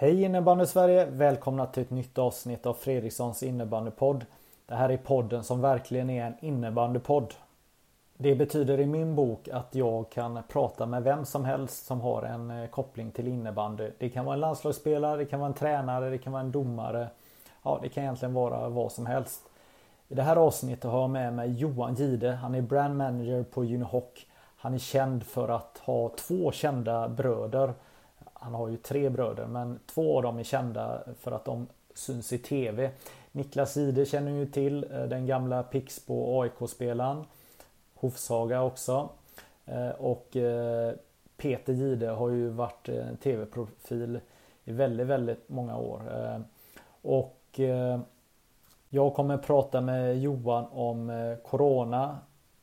Hej innebandy Sverige! Välkomna till ett nytt avsnitt av Fredrikssons innebandypodd. Det här är podden som verkligen är en innebandypodd. Det betyder i min bok att jag kan prata med vem som helst som har en eh, koppling till innebandy. Det kan vara en landslagsspelare, det kan vara en tränare, det kan vara en domare. Ja, det kan egentligen vara vad som helst. I det här avsnittet har jag med mig Johan Gide. Han är brand manager på Unihoc. Han är känd för att ha två kända bröder. Han har ju tre bröder men två av dem är kända för att de syns i TV. Niklas Ide känner ju till, eh, den gamla Pixbo AIK-spelaren. Hovshaga också. Eh, och eh, Peter Gide har ju varit en TV-profil i väldigt, väldigt många år. Och jag kommer prata med Johan om Corona,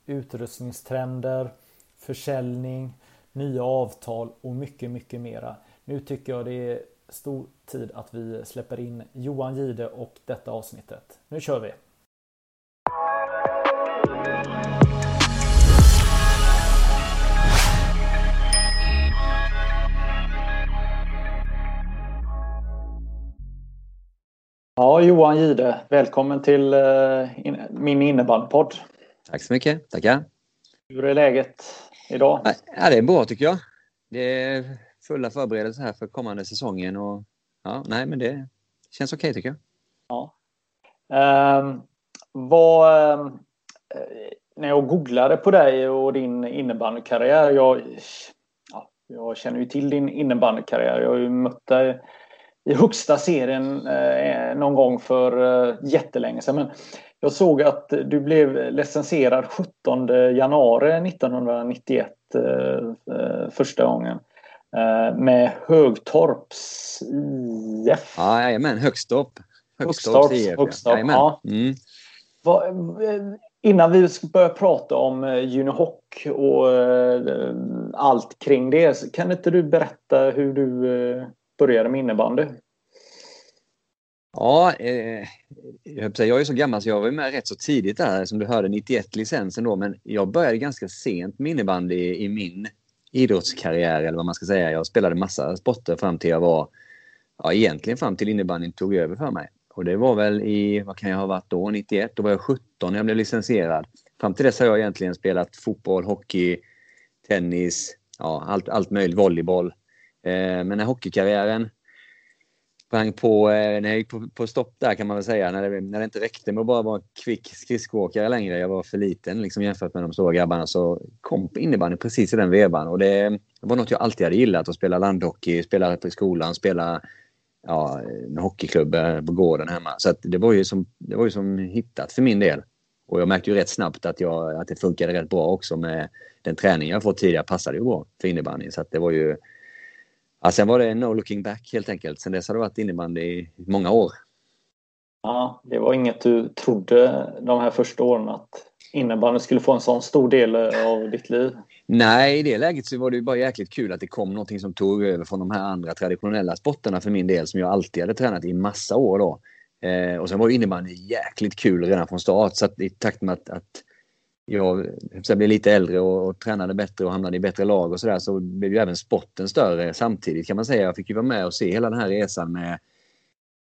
utrustningstrender, försäljning, nya avtal och mycket, mycket mera. Nu tycker jag det är stor tid att vi släpper in Johan Gide och detta avsnittet. Nu kör vi! Ja, Johan Gide, välkommen till uh, min innebandypodd. Tack så mycket, tackar. Hur är läget idag? Ja, det är bra tycker jag. Det är fulla förberedelser här för kommande säsongen och ja, nej men det känns okej okay, tycker jag. Ja. Um, vad, um, när jag googlade på dig och din innebandykarriär. Jag, ja, jag känner ju till din innebandykarriär. Jag har ju mött dig i högsta serien eh, någon gång för eh, jättelänge sedan. Men jag såg att du blev licensierad 17 januari 1991 eh, eh, första gången. Eh, med Högtorps IF. Ja, jajamän, Högstorp. Högstorps IF. Högstorp, ja. Mm. Va, eh, innan vi börjar prata om eh, Unihoc och allt kring det, kan inte du berätta hur du började med innebandy? Ja, eh, jag är så gammal så jag var med rätt så tidigt där som du hörde 91 licensen då men jag började ganska sent med innebandy i min idrottskarriär eller vad man ska säga. Jag spelade massa sporter fram till jag var, ja egentligen fram till innebandyn tog över för mig. Och det var väl i, vad kan jag ha varit då, 91? Då var jag 17 när jag blev licensierad. Fram till dess har jag egentligen spelat fotboll, hockey, tennis, ja allt, allt möjligt, volleyboll. Eh, men när hockeykarriären sprang på, eh, när jag gick på, på, stopp där kan man väl säga, när det, när det inte räckte med att bara vara kvick skridskoåkare längre. Jag var för liten liksom, jämfört med de stora grabbarna. Så kom innebandy precis i den vevan. Och det, var något jag alltid hade gillat. Att spela landhockey, spela i skolan, spela ja, en hockeyklubb eh, på gården hemma. Så det, var ju som, det var ju som hittat för min del. Och jag märkte ju rätt snabbt att, jag, att det funkade rätt bra också med den träning jag fått tidigare passade ju bra för innebandy. Så det var ju Ja, sen var det no looking back helt enkelt. Sen dess har det varit innebandy i många år. Ja, det var inget du trodde de här första åren att innebandy skulle få en sån stor del av ditt liv? Nej, i det läget så var det ju bara jäkligt kul att det kom någonting som tog över från de här andra traditionella sporterna för min del som jag alltid hade tränat i massa år då. Eh, och sen var ju innebandy jäkligt kul redan från start så att i takt med att, att jag blev lite äldre och, och tränade bättre och hamnade i bättre lag och sådär så blev ju även sporten större samtidigt kan man säga. Jag fick ju vara med och se hela den här resan med,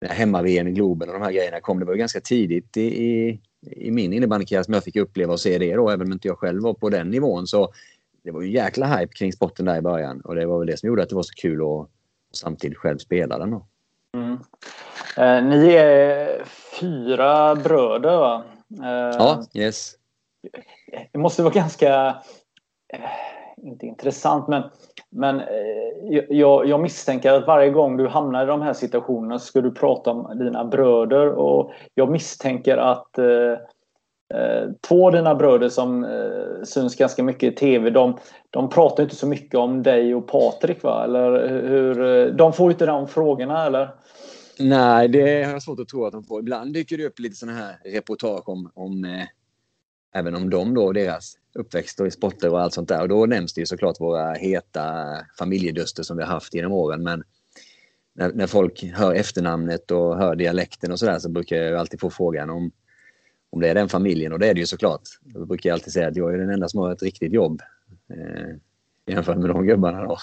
hemma-VM i Globen och de här grejerna kom. Det var ju ganska tidigt i, i, i min innebandykarriär som jag fick uppleva och se det då, även om inte jag själv var på den nivån. Så det var ju jäkla hype kring sporten där i början och det var väl det som gjorde att det var så kul att samtidigt själv spela den. Då. Mm. Eh, ni är fyra bröder va? Eh, ja, yes det måste vara ganska, eh, inte intressant, men, men eh, jag, jag, misstänker att varje gång du hamnar i de här situationerna ska du prata om dina bröder och jag misstänker att eh, eh två av dina bröder som eh, syns ganska mycket i TV, de, de pratar inte så mycket om dig och Patrik va? Eller hur, de får inte de frågorna eller? Nej, det har jag svårt att tro att de får. Ibland dyker det upp lite sådana här reportage om, om eh, även om dem då, deras uppväxt och sporter och allt sånt där. Och då nämns det ju såklart våra heta familjeduster som vi har haft genom åren. Men när, när folk hör efternamnet och hör dialekten och sådär så brukar jag alltid få frågan om, om det är den familjen och det är det ju såklart. Då brukar jag alltid säga att jag är den enda som har ett riktigt jobb. Eh, jämfört med de gubbarna då.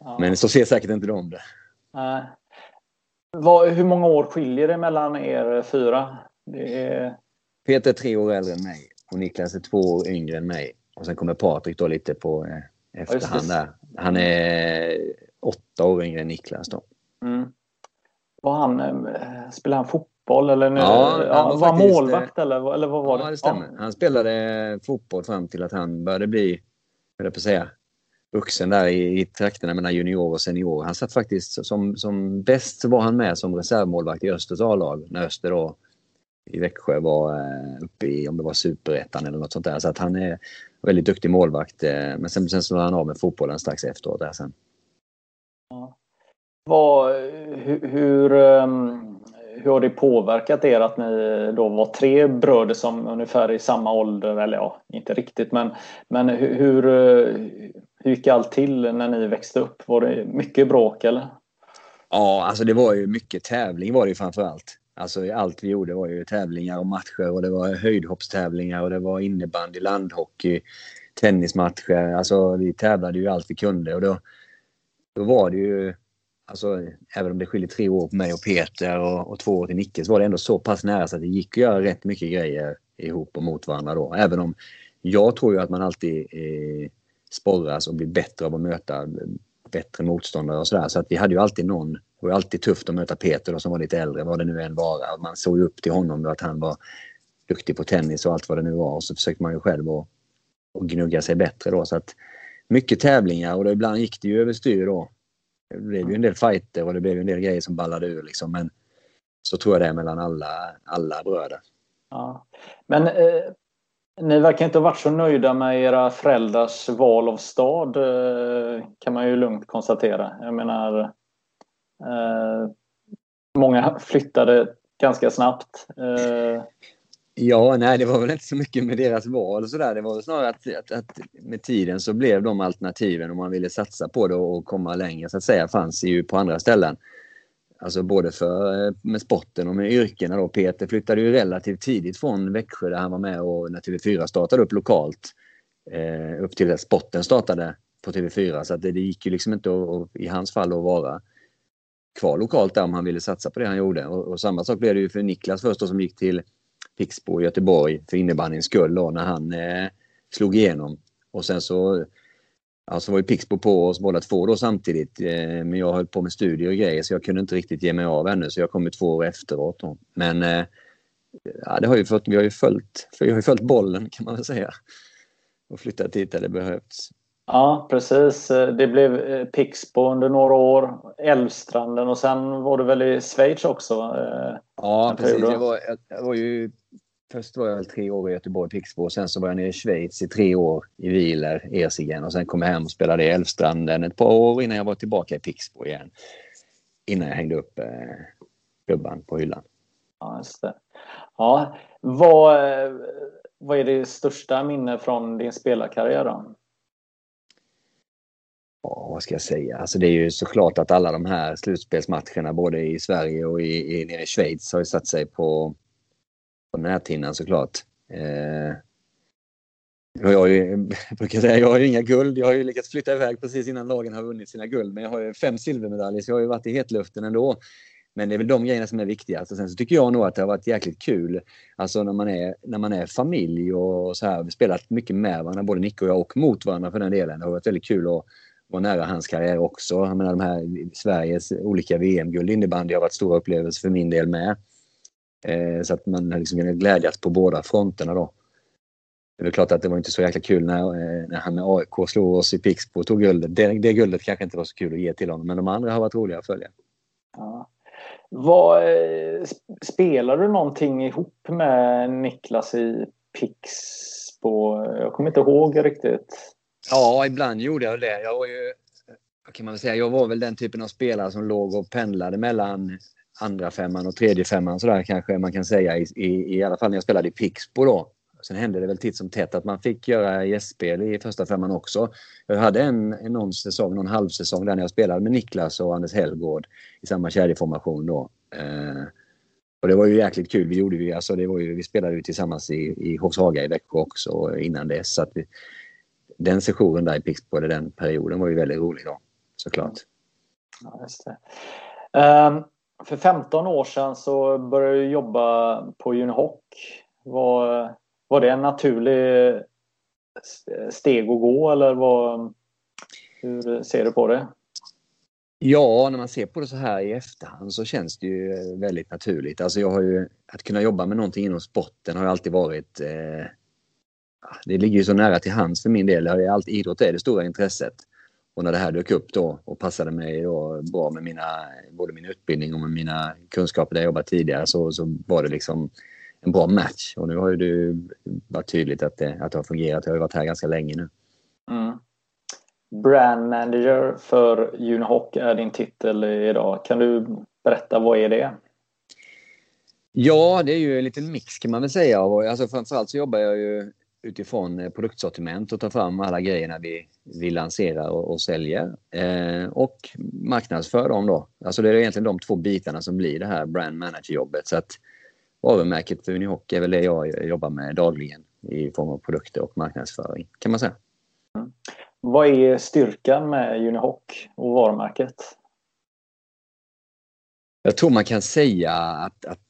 Ja. Men så ser säkert inte de det. Nej. Vad, hur många år skiljer det mellan er fyra? Är... Peter är tre år äldre än mig och Niklas är två år yngre än mig. Och sen kommer Patrik då lite på eh, efterhand där. Han är åtta år yngre än Niklas då. Mm. Var han, eh, spelade han fotboll eller nu, ja, han var, var faktiskt, målvakt eller, eller vad var det? Ja, det stämmer. Ja. Han spelade fotboll fram till att han började bli, jag på säga, vuxen där i, i trakterna mellan junior och senior. Han satt faktiskt som, som bäst så var han med som reservmålvakt i Östers A-lag när Öster då i Växjö var eh, uppe i, om det var superettan eller något sånt där. Så att han är väldigt duktig målvakt. Eh, men sen, sen slog han av med fotbollen strax efteråt där sen. Ja. Vad, hur, hur, ehm, hur har det påverkat er att ni då var tre bröder som ungefär i samma ålder, eller ja, inte riktigt, men, men hur, hur, hur gick allt till när ni växte upp? Var det mycket bråk eller? Ja, alltså det var ju mycket tävling var det ju framför allt. Alltså allt vi gjorde var ju tävlingar och matcher och det var höjdhoppstävlingar och det var innebandy, landhockey, tennismatcher. Alltså vi tävlade ju allt vi kunde och då, då var det ju Alltså, även om det skiljer tre år på mig och Peter och, och två år till Nicke så var det ändå så pass nära så att det gick att göra rätt mycket grejer ihop och mot varandra då. Även om jag tror ju att man alltid eh, sporras och blir bättre av att möta bättre motståndare och sådär. Så att vi hade ju alltid någon. Det var alltid tufft att möta Peter då, som var lite äldre, vad det nu än var. Man såg ju upp till honom då, att han var duktig på tennis och allt vad det nu var. Och så försökte man ju själv att, att gnugga sig bättre då. Så att mycket tävlingar och då ibland gick det ju överstyr då. Det blev ju en del fighter och det blev ju en del grejer som ballade ur liksom. Men så tror jag det är mellan alla, alla bröder. Ja. Men eh, ni verkar inte ha varit så nöjda med era föräldrars val av stad eh, kan man ju lugnt konstatera. Jag menar eh, Många flyttade ganska snabbt. Eh, Ja, nej, det var väl inte så mycket med deras val och sådär. Det var snarare att, att, att, med tiden så blev de alternativen om man ville satsa på det och komma längre så att säga fanns ju på andra ställen. Alltså både för, eh, med sporten och med yrkena då. Peter flyttade ju relativt tidigt från Växjö där han var med och när TV4 startade upp lokalt. Eh, upp till att sporten startade på TV4 så att det, det gick ju liksom inte att, att, i hans fall att vara kvar lokalt där om han ville satsa på det han gjorde. Och, och samma sak blev det ju för Niklas först då, som gick till Pixbo i Göteborg för innebandyns skull då, när han eh, slog igenom. Och sen så alltså var ju Pixbo på oss båda två då samtidigt. Eh, men jag höll på med studier och grejer så jag kunde inte riktigt ge mig av ännu så jag kom ju två år efteråt. Då. Men eh, ja, det har ju fått, vi har ju följt, för jag har ju följt bollen kan man väl säga. Och flyttat dit där det behövts. Ja, precis. Det blev eh, Pixbo under några år, Älvstranden och sen var du väl i Schweiz också? Eh, ja, precis. Jag var, jag var ju, först var jag väl tre år i Göteborg, Pixbo, och sen så var jag nere i Schweiz i tre år i Wieler, Ersigen och sen kom jag hem och spelade i Älvstranden ett par år innan jag var tillbaka i Pixbo igen. Innan jag hängde upp eh, klubban på hyllan. Ja, just det. Ja, vad, vad är det största minne från din spelarkarriär då? Ja, vad ska jag säga? Alltså det är ju såklart att alla de här slutspelsmatcherna både i Sverige och i, i, nere i Schweiz har ju satt sig på, på näthinnan såklart. Eh, jag, har ju, jag brukar säga, jag har ju inga guld. Jag har ju lyckats flytta iväg precis innan lagen har vunnit sina guld. Men jag har ju fem silvermedaljer så jag har ju varit i hetluften ändå. Men det är väl de grejerna som är viktigast. Alltså, och sen så tycker jag nog att det har varit jäkligt kul. Alltså när man är, när man är familj och så här. Vi spelat mycket med varandra, både Nick och jag och mot varandra för den delen. Det har varit väldigt kul att vara nära hans karriär också. Jag menar, de här Sveriges olika VM-guld innebandy har varit stora upplevelser för min del med. Eh, så att man har liksom kunnat glädjas på båda fronterna då. Det är klart att det var inte så jäkla kul när, eh, när han med AIK slog oss i Pixbo och tog guldet. Det, det guldet kanske inte var så kul att ge till honom, men de andra har varit roliga att följa. Ja. Vad, eh, spelar du någonting ihop med Niklas i Pixbo? Jag kommer inte ihåg riktigt. Ja, ibland gjorde jag det. Jag var ju, kan man säga, jag var väl den typen av spelare som låg och pendlade mellan andra femman och tredje femman sådär kanske man kan säga i, i, i alla fall när jag spelade i Pixbo då. Sen hände det väl titt som tätt att man fick göra gästspel i första femman också. Jag hade en, en någon säsong, någon halvsäsong där när jag spelade med Niklas och Anders Hellgård i samma kedjeformation då. Eh, och det var ju jäkligt kul. Vi gjorde vi, alltså det var ju, vi spelade ju tillsammans i, i Hovshaga i Växjö också innan dess. Så att vi, den sessionen där i Pixbo, eller den perioden var ju väldigt rolig då såklart. Ja, just det. Um, för 15 år sedan så började du jobba på Unihoc. Var, var det en naturlig steg att gå eller vad, hur ser du på det? Ja, när man ser på det så här i efterhand så känns det ju väldigt naturligt. Alltså jag har ju, att kunna jobba med någonting inom sporten har ju alltid varit... Eh, det ligger ju så nära till hands för min del. Allt idrott är det stora intresset. Och när det här dök upp då och passade mig då bra med mina, både min utbildning och med mina kunskaper där jag jobbat tidigare så, så var det liksom en bra match. Och nu har ju det varit tydligt att det, att det har fungerat. Jag har ju varit här ganska länge nu. Mm. Brand manager för Unihoc är din titel idag. Kan du berätta vad är det? Ja, det är ju en liten mix kan man väl säga. Alltså framförallt så jobbar jag ju utifrån eh, produktsortiment och tar fram alla grejerna vi, vi lanserar och, och säljer. Eh, och marknadsför dem då. Alltså det är egentligen de två bitarna som blir det här brand manager-jobbet. Så att varumärket för Unihoc är väl det jag jobbar med dagligen i form av produkter och marknadsföring kan man säga. Mm. Vad är styrkan med Unihoc och varumärket? Jag tror man kan säga att, att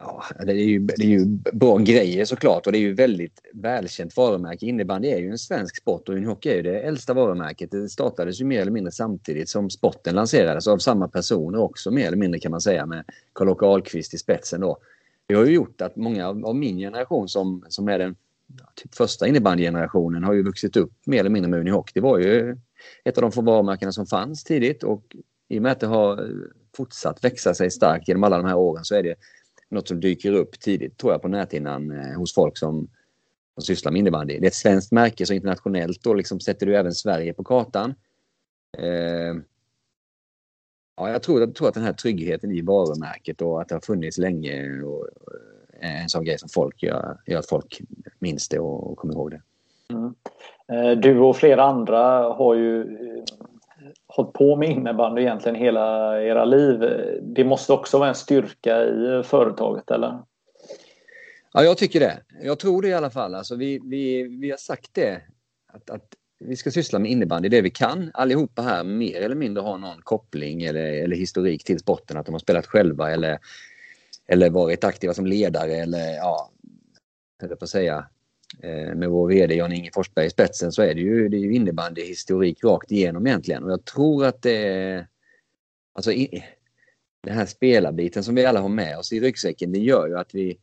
Ja, det är, ju, det är ju bra grejer såklart och det är ju väldigt välkänt varumärke. Innebandy är ju en svensk sport och hockey är ju det äldsta varumärket. Det startades ju mer eller mindre samtidigt som sporten lanserades av samma personer också mer eller mindre kan man säga med Karl-Åke Ahlqvist i spetsen då. Det har ju gjort att många av min generation som, som är den typ första innebandygenerationen har ju vuxit upp mer eller mindre med Unihoc. Det var ju ett av de få varumärkena som fanns tidigt och i och med att det har fortsatt växa sig starkt genom alla de här åren så är det något som dyker upp tidigt tror jag på näthinnan eh, hos folk som, som sysslar med innebandy. Det är ett svenskt märke så internationellt då liksom sätter du även Sverige på kartan. Eh, ja, jag tror, jag tror att den här tryggheten i varumärket och att det har funnits länge och, eh, är en sån grej som folk gör, gör att folk minns det och, och kommer ihåg det. Mm. Eh, du och flera andra har ju eh, hållit på med innebandy egentligen hela era liv. Det måste också vara en styrka i företaget, eller? Ja, jag tycker det. Jag tror det i alla fall. Alltså, vi, vi, vi har sagt det. Att, att vi ska syssla med innebandy det vi kan. Allihopa här mer eller mindre har någon koppling eller, eller historik till sporten. Att de har spelat själva eller, eller varit aktiva som ledare eller ja, jag på säga, Eh, med vår VD Jan-Inge Forsberg i spetsen så är det ju, det är ju innebandyhistorik rakt igenom egentligen. Och jag tror att det är... Alltså i, den här spelarbiten som vi alla har med oss i ryggsäcken det gör ju att vi,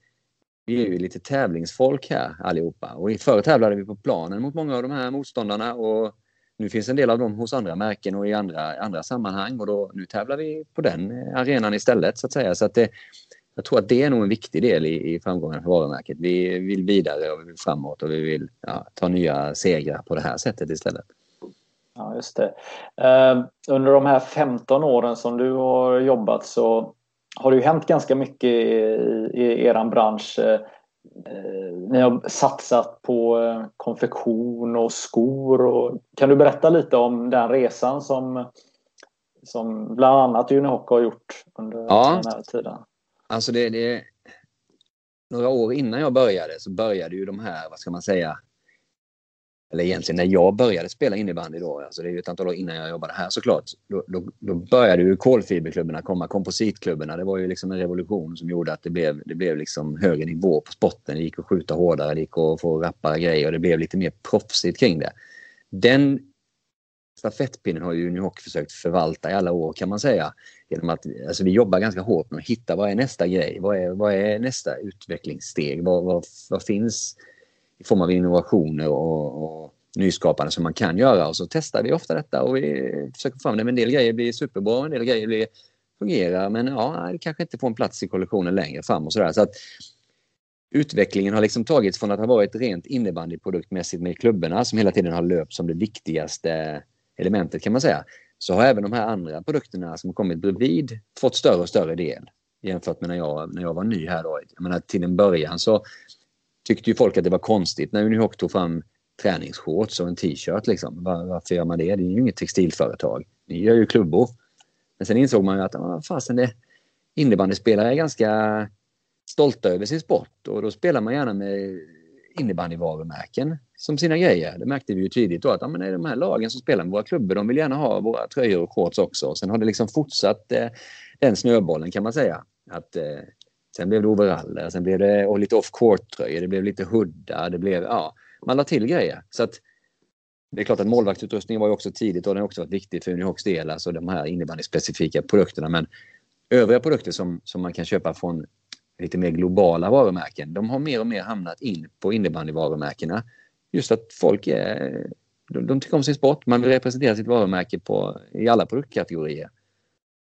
vi är ju lite tävlingsfolk här allihopa. Och förr tävlade vi på planen mot många av de här motståndarna och nu finns en del av dem hos andra märken och i andra, andra sammanhang och då, nu tävlar vi på den eh, arenan istället så att säga. Så att det, jag tror att det är nog en viktig del i, i framgången för varumärket. Vi vill vidare och vi vill framåt och vi vill ja, ta nya segrar på det här sättet istället. Ja, just det. Uh, under de här 15 åren som du har jobbat så har det ju hänt ganska mycket i, i er bransch. Uh, ni har satsat på uh, konfektion och skor. Och, kan du berätta lite om den resan som, som bland annat Unihoc har gjort under ja. den här tiden? Alltså det, det, några år innan jag började så började ju de här, vad ska man säga, eller egentligen när jag började spela innebandy då, alltså det är ju ett antal år innan jag jobbade här såklart, då, då, då började ju kolfiberklubbarna komma, kompositklubbarna. Det var ju liksom en revolution som gjorde att det blev, det blev liksom högre nivå på sporten. Det gick att skjuta hårdare, det gick att få rappare grejer och det blev lite mer proffsigt kring det. Den stafettpinnen har ju New Hockey försökt förvalta i alla år kan man säga. Genom att alltså, vi jobbar ganska hårt med att hitta vad är nästa grej? Vad är, vad är nästa utvecklingssteg? Vad, vad, vad finns i form av innovationer och, och nyskapande som man kan göra? Och så testar vi ofta detta och vi försöker få fram det. Men en del grejer blir superbra, en del grejer blir, fungerar men ja, det kanske inte får en plats i kollektionen längre fram och sådär. Så att utvecklingen har liksom tagits från att ha varit rent innebandyproduktmässigt med klubborna som hela tiden har löpt som det viktigaste elementet kan man säga. Så har även de här andra produkterna som kommit bredvid fått större och större del jämfört med när jag, när jag var ny här. Då. Jag menar, till en början så tyckte ju folk att det var konstigt när Unihoc tog fram träningsshorts och en t-shirt. Liksom. Var, varför gör man det? Det är ju inget textilföretag. Ni gör ju klubbor. Men sen insåg man ju att ah, fasen, det, innebandyspelare är ganska stolta över sin sport och då spelar man gärna med innebandyvarumärken som sina grejer. Det märkte vi ju tidigt då att ja, men de här lagen som spelar med våra klubbor de vill gärna ha våra tröjor och shorts också. Och sen har det liksom fortsatt eh, den snöbollen kan man säga. Att, eh, sen blev det overaller, sen blev det och lite off-court-tröjor, det blev lite huddar, det blev, ja, man la till grejer. Så att, det är klart att målvaktsutrustningen var ju också tidigt och den har också varit viktig för Unihocs del, alltså de här innebandyspecifika produkterna. Men övriga produkter som, som man kan köpa från lite mer globala varumärken, de har mer och mer hamnat in på innebandyvarumärkena. Just att folk är, de, de tycker om sin sport, man vill representera sitt varumärke på, i alla produktkategorier.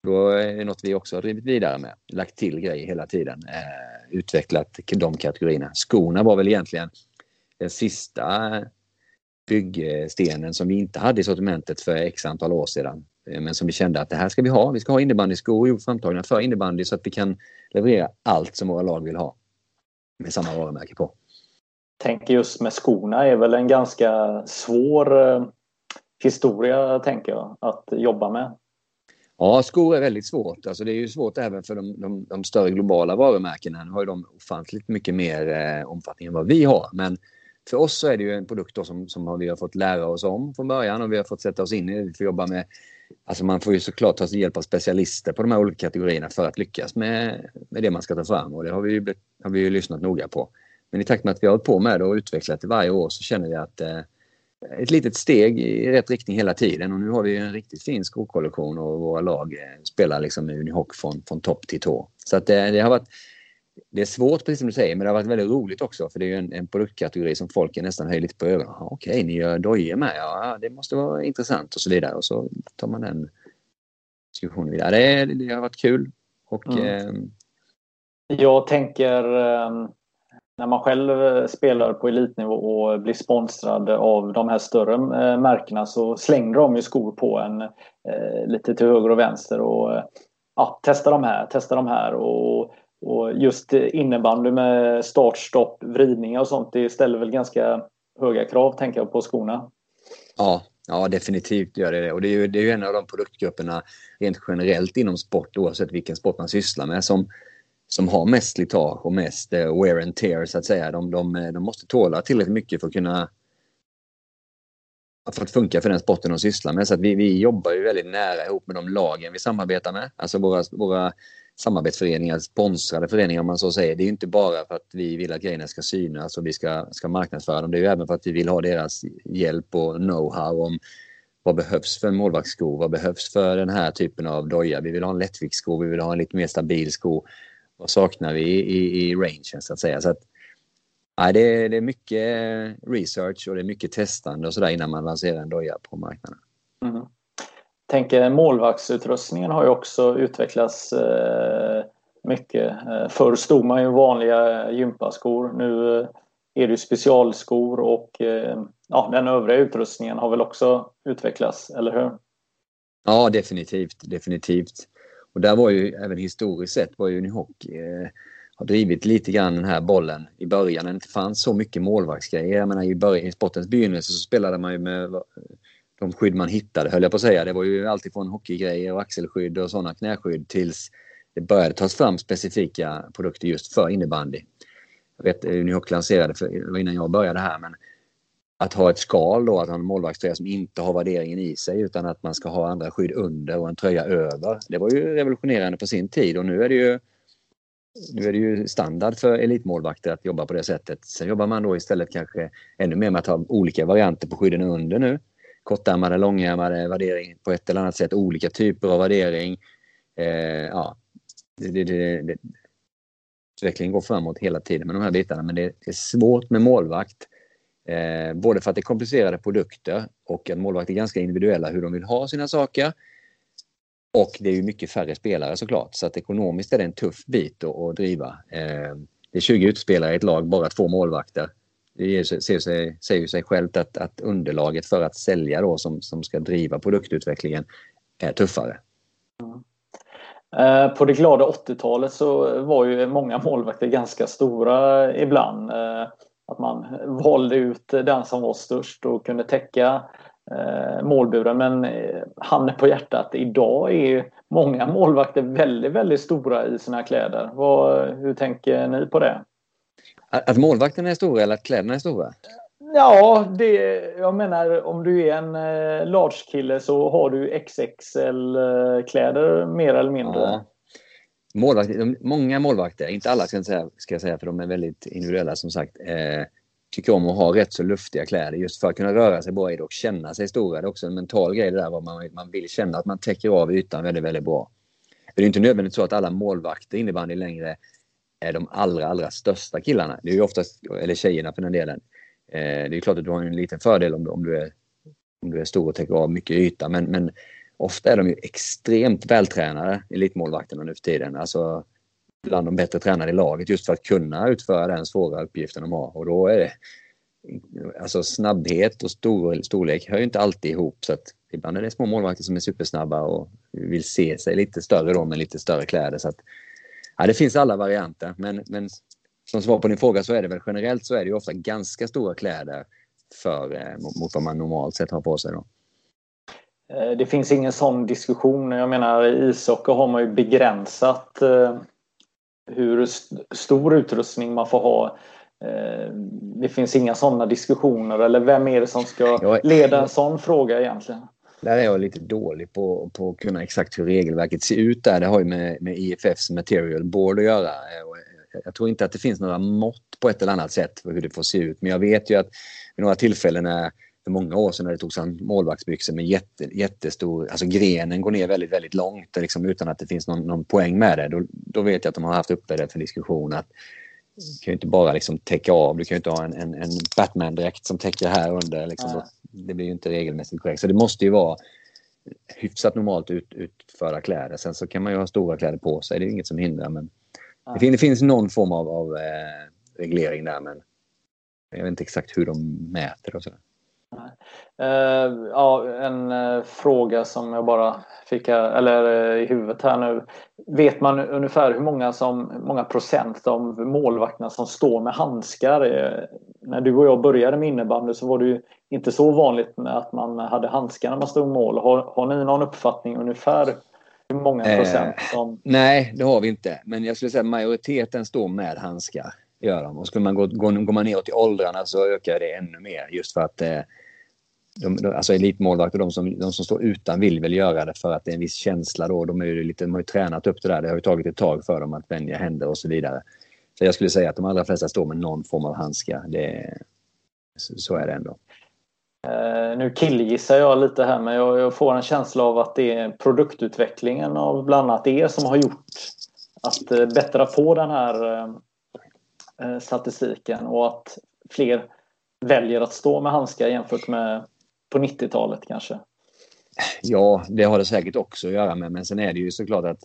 Då är det något vi också har drivit vidare med. Lagt till grejer hela tiden. Eh, utvecklat de kategorierna. Skorna var väl egentligen den sista byggstenen som vi inte hade i sortimentet för x antal år sedan. Eh, men som vi kände att det här ska vi ha. Vi ska ha innebandyskor framtagna för innebandy så att vi kan leverera allt som våra lag vill ha. Med samma varumärke på. Tänker just med skorna är väl en ganska svår eh, historia tänker jag att jobba med. Ja, skor är väldigt svårt. Alltså det är ju svårt även för de, de, de större globala varumärkena. Nu har ju de ofantligt mycket mer eh, omfattning än vad vi har. Men för oss så är det ju en produkt som, som vi har fått lära oss om från början och vi har fått sätta oss in i. Vi får jobba med Alltså man får ju såklart ta hjälp av specialister på de här olika kategorierna för att lyckas med, med det man ska ta fram och det har vi ju, har vi ju lyssnat noga på. Men i takt med att vi har hållit på med det och utvecklat det varje år så känner vi att eh, ett litet steg i rätt riktning hela tiden och nu har vi en riktigt fin skokollektion och våra lag eh, spelar liksom med Unihoc från, från topp till tå. Så att det, det, har varit det är svårt precis som du säger men det har varit väldigt roligt också för det är ju en, en produktkategori som folk nästan höjer lite på ögonen. Okej, okay, ni gör dojor med, ja det måste vara intressant och så vidare och så tar man den diskussionen vidare. Det, det har varit kul. Och, mm. eh, jag tänker ehm, när man själv eh, spelar på elitnivå och blir sponsrad av de här större eh, märkena så slänger de ju skor på en eh, lite till höger och vänster och ja, testa de här, testa de här och, och just innebandy med start, stopp, vridningar och sånt det ställer väl ganska höga krav tänker jag på skorna. Ja, ja definitivt gör det och det är ju, det är ju en av de produktgrupperna rent generellt inom sport oavsett vilken sport man sysslar med som som har mest slitage och mest eh, wear and tear så att säga. De, de, eh, de måste tåla tillräckligt mycket för att kunna för att funka för den sporten de sysslar med. Så att vi, vi jobbar ju väldigt nära ihop med de lagen vi samarbetar med. Alltså våra, våra samarbetsföreningar, sponsrade föreningar om man så säger. Det är inte bara för att vi vill att grejerna ska synas och vi ska, ska marknadsföra dem. Det är ju även för att vi vill ha deras hjälp och know-how om vad behövs för en målvaktssko? Vad behövs för den här typen av doja? Vi vill ha en lättviktssko, vi vill ha en lite mer stabil sko vad saknar vi i, i, rangen så att säga. Så att, nej, det, är, det är mycket research och det är mycket testande och sådär innan man lanserar en doja på marknaden. Mm. Tänker målvaktsutrustningen har ju också utvecklats eh, mycket. Eh, förr stod man ju vanliga gympaskor. Nu eh, är det specialskor och eh, ja, den övriga utrustningen har väl också utvecklats, eller hur? Ja, definitivt. definitivt. Och där var ju även historiskt sett var ju Unihoc eh, har drivit lite grann den här bollen i början när det inte fanns så mycket målvaktsgrejer. Jag menar i, början, i sportens begynnelse så spelade man ju med eh, de skydd man hittade höll jag på att säga. Det var ju alltifrån hockeygrejer och axelskydd och sådana knäskydd tills det började tas fram specifika produkter just för innebandy. Jag vet eh, Unihoc lanserade, för, innan jag började här, men att ha ett skal då, att ha en målvaktströja som inte har värderingen i sig utan att man ska ha andra skydd under och en tröja över. Det var ju revolutionerande på sin tid och nu är det ju nu är det ju standard för elitmålvakter att jobba på det sättet. Sen jobbar man då istället kanske ännu mer med att ha olika varianter på skydden under nu. Kortärmade, långärmade, värdering på ett eller annat sätt, olika typer av värdering. Eh, ja, det, det, det, det, utvecklingen går framåt hela tiden med de här bitarna men det, det är svårt med målvakt Eh, både för att det är komplicerade produkter och att målvakter är ganska individuella hur de vill ha sina saker. Och det är ju mycket färre spelare såklart så att ekonomiskt är det en tuff bit att, att driva. Eh, det är 20 utspelare i ett lag, bara två målvakter. Det säger sig, säger sig självt att, att underlaget för att sälja då som, som ska driva produktutvecklingen är tuffare. Mm. Eh, på det glada 80-talet så var ju många målvakter ganska stora ibland. Eh, Eh, att man valde ut den som var störst och kunde täcka eh, målburen. Men handen på hjärtat, idag är många målvakter väldigt, väldigt stora i sina kläder. Vad, hur tänker ni på det? Att målvakterna är stora eller att kläderna är stora? Ja, det, jag menar om du är en eh, large kille så har du XXL-kläder mer eller mindre. Ja. Målvakter, många målvakter, inte alla ska jag, säga, ska jag säga för de är väldigt individuella som sagt, eh, tycker om att ha rätt så luftiga kläder just för att kunna röra sig bra i det och känna sig stora. Det är också en mental grej det där vad man, man vill känna att man täcker av ytan väldigt, väldigt bra. Det är inte nödvändigt så att alla målvakter innebandy längre är de allra, allra största killarna. Det är ju oftast, eller tjejerna för den delen. Eh, det är klart att du har en liten fördel om du, om du, är, om du är stor och täcker av mycket yta, men, men ofta är de ju extremt vältränade, elitmålvakterna nu för tiden. Alltså bland de bättre tränade i laget just för att kunna utföra den svåra uppgiften de har. Och då är det alltså snabbhet och stor, storlek hör ju inte alltid ihop. Så att ibland är det små målvakter som är supersnabba och vill se sig lite större då med lite större kläder. Så att, ja, det finns alla varianter, men, men som svar på din fråga så är det väl generellt så är det ju ofta ganska stora kläder för, eh, mot vad man normalt sett har på sig. Då. Eh, det finns ingen sån diskussion. Jag menar i ishockey har man ju begränsat eh, hur stor utrustning man får ha. Det finns inga sådana diskussioner eller vem är det som ska leda en sån fråga egentligen? Där är jag lite dålig på, på att kunna exakt hur regelverket ser ut där. Det har ju med, med IFFs material board att göra jag tror inte att det finns några mått på ett eller annat sätt för hur det får se ut. Men jag vet ju att vid några tillfällen när, för många år sedan när det togs an målvaktsbyxor med jätte, jättestor, alltså grenen går ner väldigt, väldigt långt liksom, utan att det finns någon, någon poäng med det. Då, då vet jag att de har haft uppe det för diskussion att du kan ju inte bara liksom täcka av, du kan ju inte ha en, en, en Batman-dräkt som täcker här under. Liksom, det blir ju inte regelmässigt korrekt. Så det måste ju vara hyfsat normalt ut, utförda kläder. Sen så kan man ju ha stora kläder på sig, det är inget som hindrar. Men det, finns, det finns någon form av, av eh, reglering där men jag vet inte exakt hur de mäter och så. Uh, ja, en uh, fråga som jag bara fick här, eller uh, i huvudet här nu. Vet man ungefär hur många, som, många procent av målvakterna som står med handskar? när du och jag började med innebandy så var det ju inte så vanligt att man hade handskar när man stod mål. Har, har ni någon uppfattning ungefär hur många procent som... nej, det har vi inte. Men jag skulle säga att majoriteten står med handskar. Gör de. Och skulle man gå, gå, går man neråt i åldrarna så ökar det ännu mer. Just för att de, de, alltså elitmålvakter, de som, de som står utan vill väl göra det för att det är en viss känsla då. De, är ju lite, de har ju tränat upp det där. Det har ju tagit ett tag för dem att vänja händer och så vidare. Så jag skulle säga att de allra flesta står med någon form av handskar. Det, så är det ändå. Uh, nu killgissar jag lite här men jag, jag, får en känsla av att det är produktutvecklingen av bland annat er som har gjort att uh, bättra på den här uh, statistiken och att fler väljer att stå med handskar jämfört med på 90-talet kanske. Ja, det har det säkert också att göra med men sen är det ju såklart att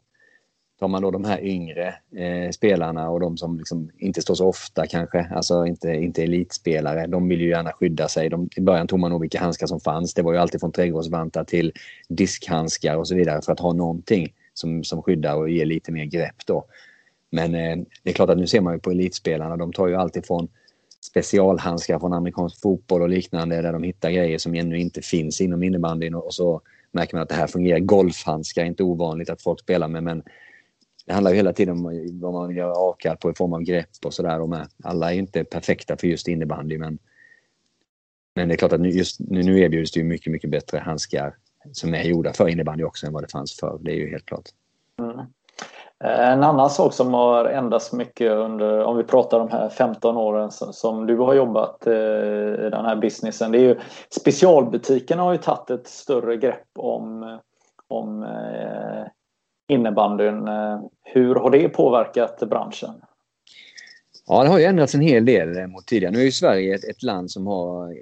tar man då de här yngre eh, spelarna och de som liksom inte står så ofta kanske, alltså inte, inte elitspelare, de vill ju gärna skydda sig. De, I början tog man nog vilka handskar som fanns. Det var ju alltid från trädgårdsvantar till diskhandskar och så vidare för att ha någonting som, som skyddar och ger lite mer grepp då. Men eh, det är klart att nu ser man ju på elitspelarna, de tar ju alltid från specialhandskar från amerikansk fotboll och liknande där de hittar grejer som ännu inte finns inom innebandyn och så märker man att det här fungerar. Golfhandskar är inte ovanligt att folk spelar med men det handlar ju hela tiden om vad man vill göra avkall på i form av grepp och sådär. Alla är inte perfekta för just innebandy men, men det är klart att nu, just, nu erbjuds det ju mycket, mycket bättre handskar som är gjorda för innebandy också än vad det fanns förr. Det är ju helt klart. Mm. Eh, en annan sak som har ändrats mycket under, om vi pratar de här 15 åren som du har jobbat eh, i den här businessen, det är ju specialbutikerna har ju tagit ett större grepp om, om eh, innebandyn. Eh, hur har det påverkat branschen? Ja, det har ju ändrats en hel del mot tidigare. Nu är ju Sverige ett, ett land som har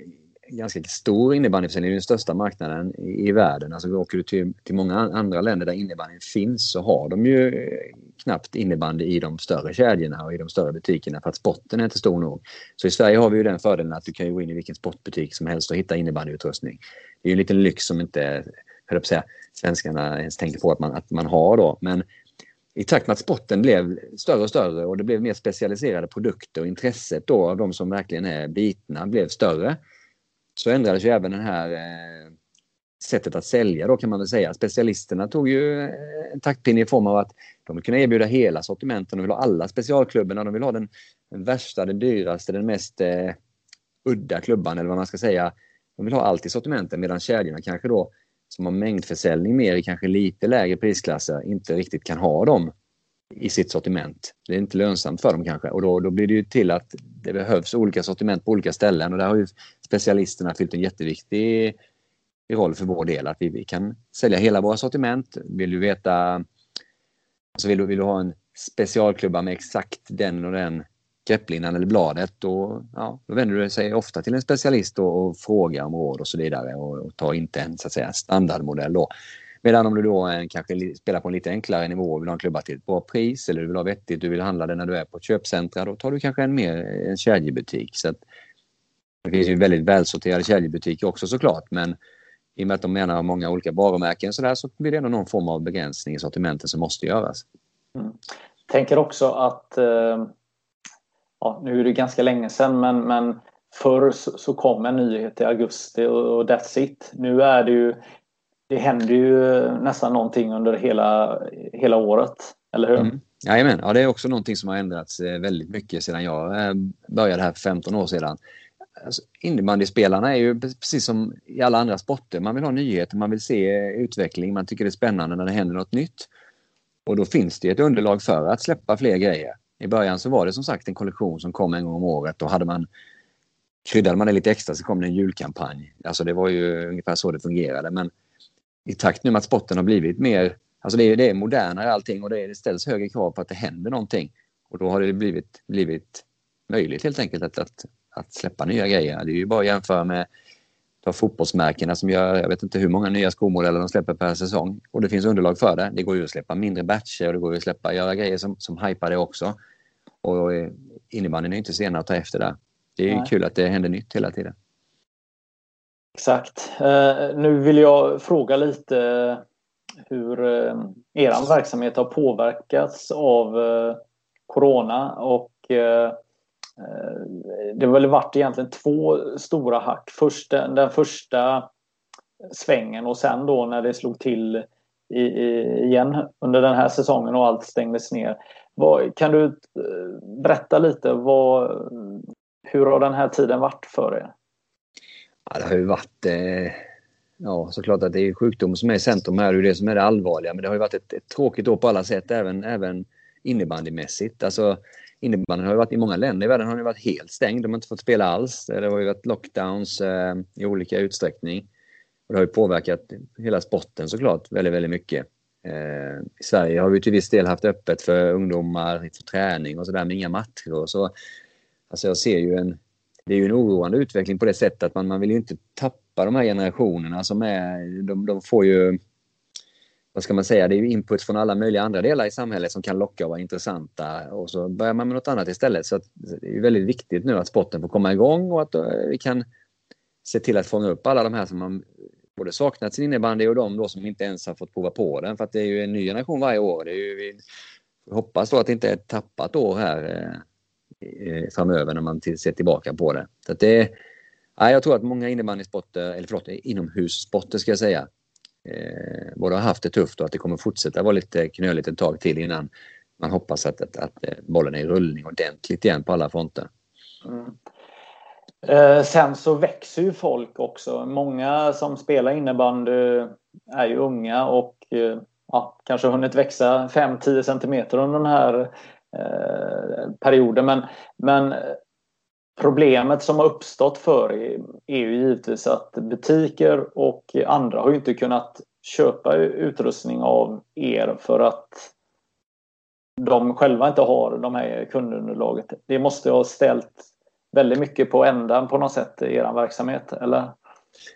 ganska stor innebandyförsäljning. Det är den största marknaden i, i världen. Alltså åker du till, till många andra länder där innebandyn finns så har de ju eh, knappt innebandy i de större kedjorna och i de större butikerna för att sporten är inte stor nog. Så i Sverige har vi ju den fördelen att du kan gå in i vilken sportbutik som helst och hitta innebandyutrustning. Det är ju en liten lyx som inte, höll på säga, svenskarna ens tänker på att man, att man har då. Men i takt med att sporten blev större och större och det blev mer specialiserade produkter och intresset då av de som verkligen är bitna blev större så ändrades ju även det här eh, sättet att sälja då kan man väl säga. Specialisterna tog ju eh, en taktpinne i form av att de vill kunna erbjuda hela sortimenten. De vill ha alla specialklubborna, De vill ha den, den värsta, den dyraste, den mest eh, udda klubban eller vad man ska säga. De vill ha allt i sortimenten medan kedjorna kanske då som har mängdförsäljning mer i kanske lite lägre prisklasser inte riktigt kan ha dem i sitt sortiment. Det är inte lönsamt för dem kanske och då, då blir det ju till att det behövs olika sortiment på olika ställen och där har ju specialisterna fyllt en jätteviktig roll för vår del. Att vi, vi kan sälja hela våra sortiment. Vill du veta, alltså vill, du, vill du ha en specialklubba med exakt den och den grepplinan eller bladet då, ja, då vänder du sig ofta till en specialist och, och frågar om råd och så vidare och, och tar inte en så att säga, standardmodell. Då. Medan om du då en, kanske spelar på en lite enklare nivå och vill ha en klubba till ett bra pris eller du vill ha vettigt, du vill handla det när du är på ett köpcentra, då tar du kanske en mer en kedjebutik. Så att, det finns ju väldigt välsorterade kedjebutiker också såklart men i och med att de menar många olika varumärken så, där, så blir det ändå någon form av begränsning i sortimentet som måste göras. Mm. Tänker också att eh ja, nu är det ganska länge sedan men, men förr så, så kom en nyhet i augusti och, och that's it. Nu är det ju det händer ju nästan någonting under hela, hela året, eller hur? Mm. Jajamän, ja, det är också någonting som har ändrats eh, väldigt mycket sedan jag eh, började här för 15 år sedan. Alltså, innebandyspelarna är ju precis som i alla andra sporter. Man vill ha nyheter, man vill se utveckling, man tycker det är spännande när det händer något nytt. Och då finns det ett underlag för att släppa fler grejer. I början så var det som sagt en kollektion som kom en gång om året och hade man kryddade man det lite extra så kom det en julkampanj. Alltså det var ju ungefär så det fungerade. Men i takt nu med att sporten har blivit mer, alltså det är, det är modernare allting och det, är, det ställs högre krav på att det händer någonting. Och då har det blivit, blivit möjligt helt enkelt att, att, att släppa nya grejer. Det är ju bara att jämföra med ta fotbollsmärkena som gör, jag vet inte hur många nya skomodeller de släpper per säsong. Och det finns underlag för det. Det går ju att släppa mindre batcher och det går ju att släppa, göra grejer som, som hypar det också. Och innebandyn är inte senare att ta efter där. Det är Nej. kul att det händer nytt hela tiden. Exakt. Eh, nu vill jag fråga lite hur eh, er verksamhet har påverkats av eh, Corona och det har väl varit egentligen två stora hack. Först den, den första svängen och sen då när det slog till i, i, igen under den här säsongen och allt stängdes ner. Vad, kan du berätta lite vad, hur har den här tiden varit för er? Ja, det har ju varit... Eh, ja, såklart att det är sjukdom som är i centrum här. Det är det som är det allvarliga. Men det har ju varit ett, ett tråkigt år på alla sätt, även, även innebandymässigt. Alltså, innebandyn har ju varit i många länder i världen har den varit helt stängd. De har inte fått spela alls. Det har ju varit lockdowns eh, i olika utsträckning. Och det har ju påverkat hela sporten såklart väldigt, väldigt mycket. Eh, I Sverige har vi till viss del haft öppet för ungdomar för träning och sådär, men inga matcher och så. Alltså jag ser ju en, det är ju en oroande utveckling på det sättet att man, man vill ju inte tappa de här generationerna som är, de, de får ju, vad ska man säga, det är ju input från alla möjliga andra delar i samhället som kan locka och vara intressanta och så börjar man med något annat istället. Så det är väldigt viktigt nu att sporten får komma igång och att eh, vi kan se till att fånga upp alla de här som man både saknat sin innebandy och de då som inte ens har fått prova på den. För att det är ju en ny generation varje år. Det är ju, vi hoppas då att det inte är ett tappat år här eh, Eh, framöver när man ser tillbaka på det. Så det ja, jag tror att många innebandysporter, eller förlåt, inomhussporter ska jag säga, eh, både har haft det tufft och att det kommer fortsätta vara lite knöligt ett tag till innan man hoppas att, att, att eh, bollen är i rullning ordentligt igen på alla fronter. Mm. Eh, sen så växer ju folk också. Många som spelar innebandy är ju unga och eh, ja, kanske hunnit växa 5-10 centimeter under den här Eh, perioder. Men, men problemet som har uppstått för er är ju givetvis att butiker och andra har inte kunnat köpa utrustning av er för att de själva inte har de här kundunderlaget. Det måste ha ställt väldigt mycket på ändan på något sätt i er verksamhet, eller?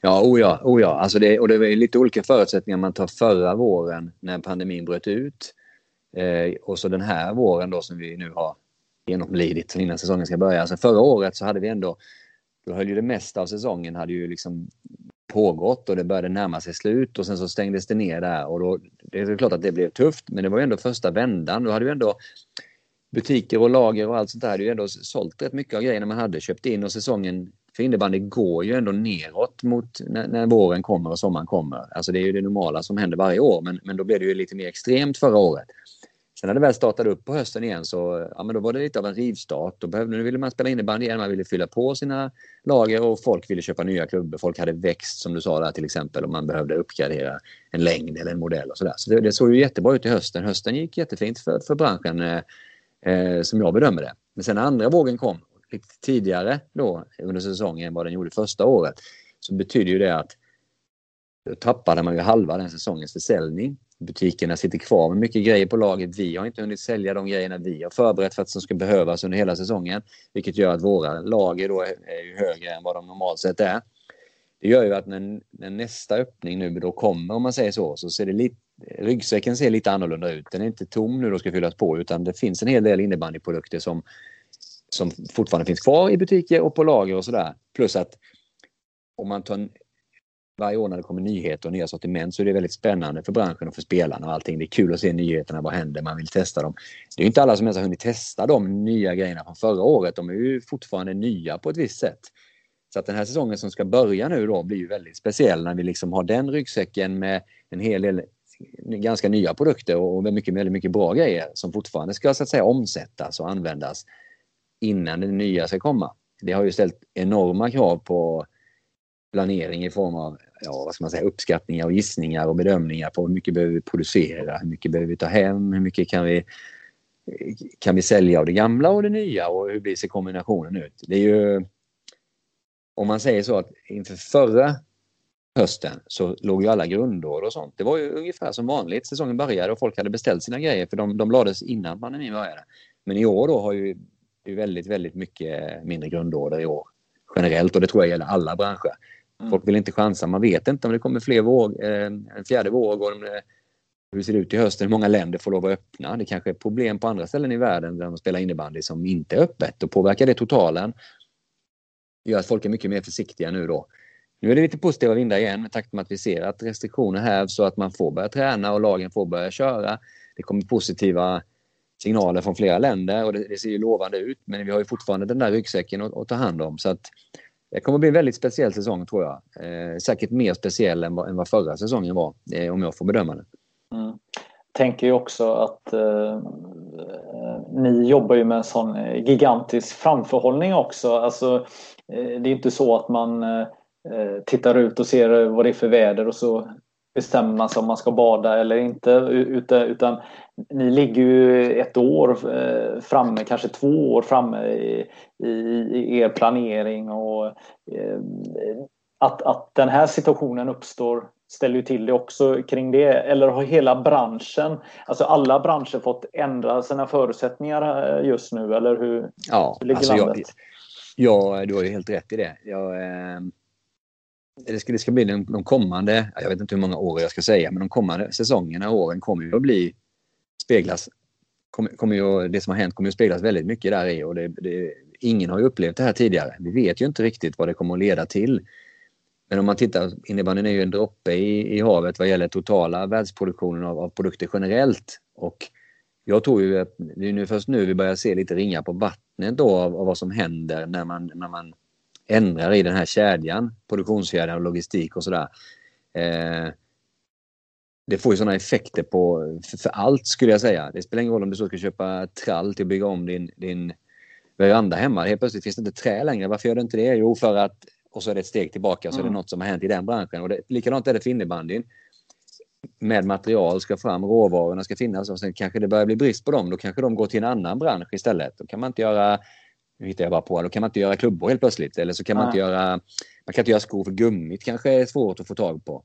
Ja, o ja, oh ja. Alltså det, och det var lite olika förutsättningar man tar förra våren när pandemin bröt ut. Eh, och så den här våren då som vi nu har genomlidit innan säsongen ska börja. Alltså förra året så hade vi ändå, då höll ju det mesta av säsongen hade ju liksom pågått och det började närma sig slut och sen så stängdes det ner där och då, det är klart att det blev tufft men det var ju ändå första vändan. Då hade vi ändå butiker och lager och allt sånt där hade ju ändå sålt rätt mycket av grejerna man hade köpt in och säsongen för innebandy går ju ändå neråt mot när, när, våren kommer och sommaren kommer. Alltså det är ju det normala som händer varje år men, men då blev det ju lite mer extremt förra året. Sen när det väl startade upp på hösten igen så ja, men då var det lite av en rivstart. Då behövde, nu ville man spela innebandy igen, man ville fylla på sina lager och folk ville köpa nya klubbor. Folk hade växt som du sa där till exempel och man behövde uppgradera en längd eller en modell och sådär. Så det, det såg ju jättebra ut i hösten. Hösten gick jättefint för, för branschen eh, eh, som jag bedömer det. Men sen när andra vågen kom lite tidigare då under säsongen än vad den gjorde första året så betyder ju det att då tappade man ju halva den säsongens försäljning. Butikerna sitter kvar med mycket grejer på laget. Vi har inte hunnit sälja de grejerna vi har förberett för att som ska behövas under hela säsongen. Vilket gör att våra lager då är ju högre än vad de normalt sett är. Det gör ju att när, när nästa öppning nu då kommer, om man säger så, så ser det lite ryggsäcken ser lite annorlunda ut. Den är inte tom nu och ska fyllas på utan det finns en hel del innebandyprodukter som, som fortfarande finns kvar i butiker och på lager och sådär. Plus att om man tar varje år när det kommer nyheter och nya sortiment så är det väldigt spännande för branschen och för spelarna och allting. Det är kul att se nyheterna, vad händer, man vill testa dem. Det är inte alla som ens har hunnit testa de nya grejerna från förra året. De är ju fortfarande nya på ett visst sätt. Så att den här säsongen som ska börja nu då blir ju väldigt speciell när vi liksom har den ryggsäcken med en hel del ganska nya produkter och mycket, väldigt mycket bra grejer som fortfarande ska så att säga omsättas och användas innan det nya ska komma. Det har ju ställt enorma krav på planering i form av ja, vad ska man säga, uppskattningar och gissningar och bedömningar på hur mycket behöver vi producera, hur mycket behöver vi ta hem, hur mycket kan vi, kan vi sälja av det gamla och det nya och hur blir sig kombinationen ut. Det är ju, om man säger så att inför förra hösten så låg ju alla grundår och sånt. Det var ju ungefär som vanligt. Säsongen började och folk hade beställt sina grejer för de, de lades innan pandemin började. Men i år då har ju det är väldigt, väldigt mycket mindre grundorder i år generellt och det tror jag gäller alla branscher. Mm. Folk vill inte chansa. Man vet inte om det kommer fler våg, eh, en fjärde våg och hur det ser ut i hösten. Hur många länder får lov att öppna? Det kanske är problem på andra ställen i världen där de spelar innebandy som inte är öppet och påverkar det totalen. Det gör att folk är mycket mer försiktiga nu då. Nu är det lite positiva vindar igen med takt med att vi ser att restriktioner hävs så att man får börja träna och lagen får börja köra. Det kommer positiva signaler från flera länder och det, det ser ju lovande ut men vi har ju fortfarande den där ryggsäcken att, att ta hand om. Så att det kommer bli en väldigt speciell säsong tror jag. Eh, säkert mer speciell än vad, än vad förra säsongen var eh, om jag får bedöma det. Mm. Tänker ju också att eh, eh ni jobbar ju med en sån eh, gigantisk framförhållning också. Alltså, eh, det är inte så att man eh, eh tittar ut och ser vad det är för väder och så bestämmer man sig om man ska bada eller inte. Utan, utan ni ligger ju ett år eh, framme, kanske två år framme i, i, i er planering. och eh, att, att den här situationen uppstår ställer ju till det också kring det. Eller har hela branschen, alltså alla branscher fått ändra sina förutsättningar eh, just nu? Eller hur, ja, hur ligger alltså landet? Jag, ja, du har ju helt rätt i det. Jag, eh, det, ska, det ska bli de, de kommande, jag vet inte hur många år jag ska säga, men de kommande säsongerna och åren kommer ju att bli speglas kommer, kommer ju, det som har hänt kommer att speglas väldigt mycket där i och det, det, ingen har ju upplevt det här tidigare. Vi vet ju inte riktigt vad det kommer att leda till. Men om man tittar, innebandyn är ju en droppe i, i havet vad gäller totala världsproduktionen av, av produkter generellt. Och jag tror ju att det är nu först nu vi börjar se lite ringar på vattnet då av, av vad som händer när man, när man ändrar i den här kedjan, produktionskedjan och logistik och sådär. Eh, det får ju sådana effekter på för, för, allt skulle jag säga. Det spelar ingen roll om du så ska köpa trall till att bygga om din, din veranda hemma. Helt plötsligt finns det inte trä längre. Varför gör det inte det? Jo, för att och så är det ett steg tillbaka så mm. är det något som har hänt i den branschen. Och det, likadant är det för innebandyn. Med material ska fram, råvarorna ska finnas och sen kanske det börjar bli brist på dem. Då kanske de går till en annan bransch istället. Då kan man inte göra nu hittar jag bara på, då kan man inte göra klubbor helt plötsligt. Eller så kan man inte göra, man kan inte göra skor för gummit kanske är svårt att få tag på.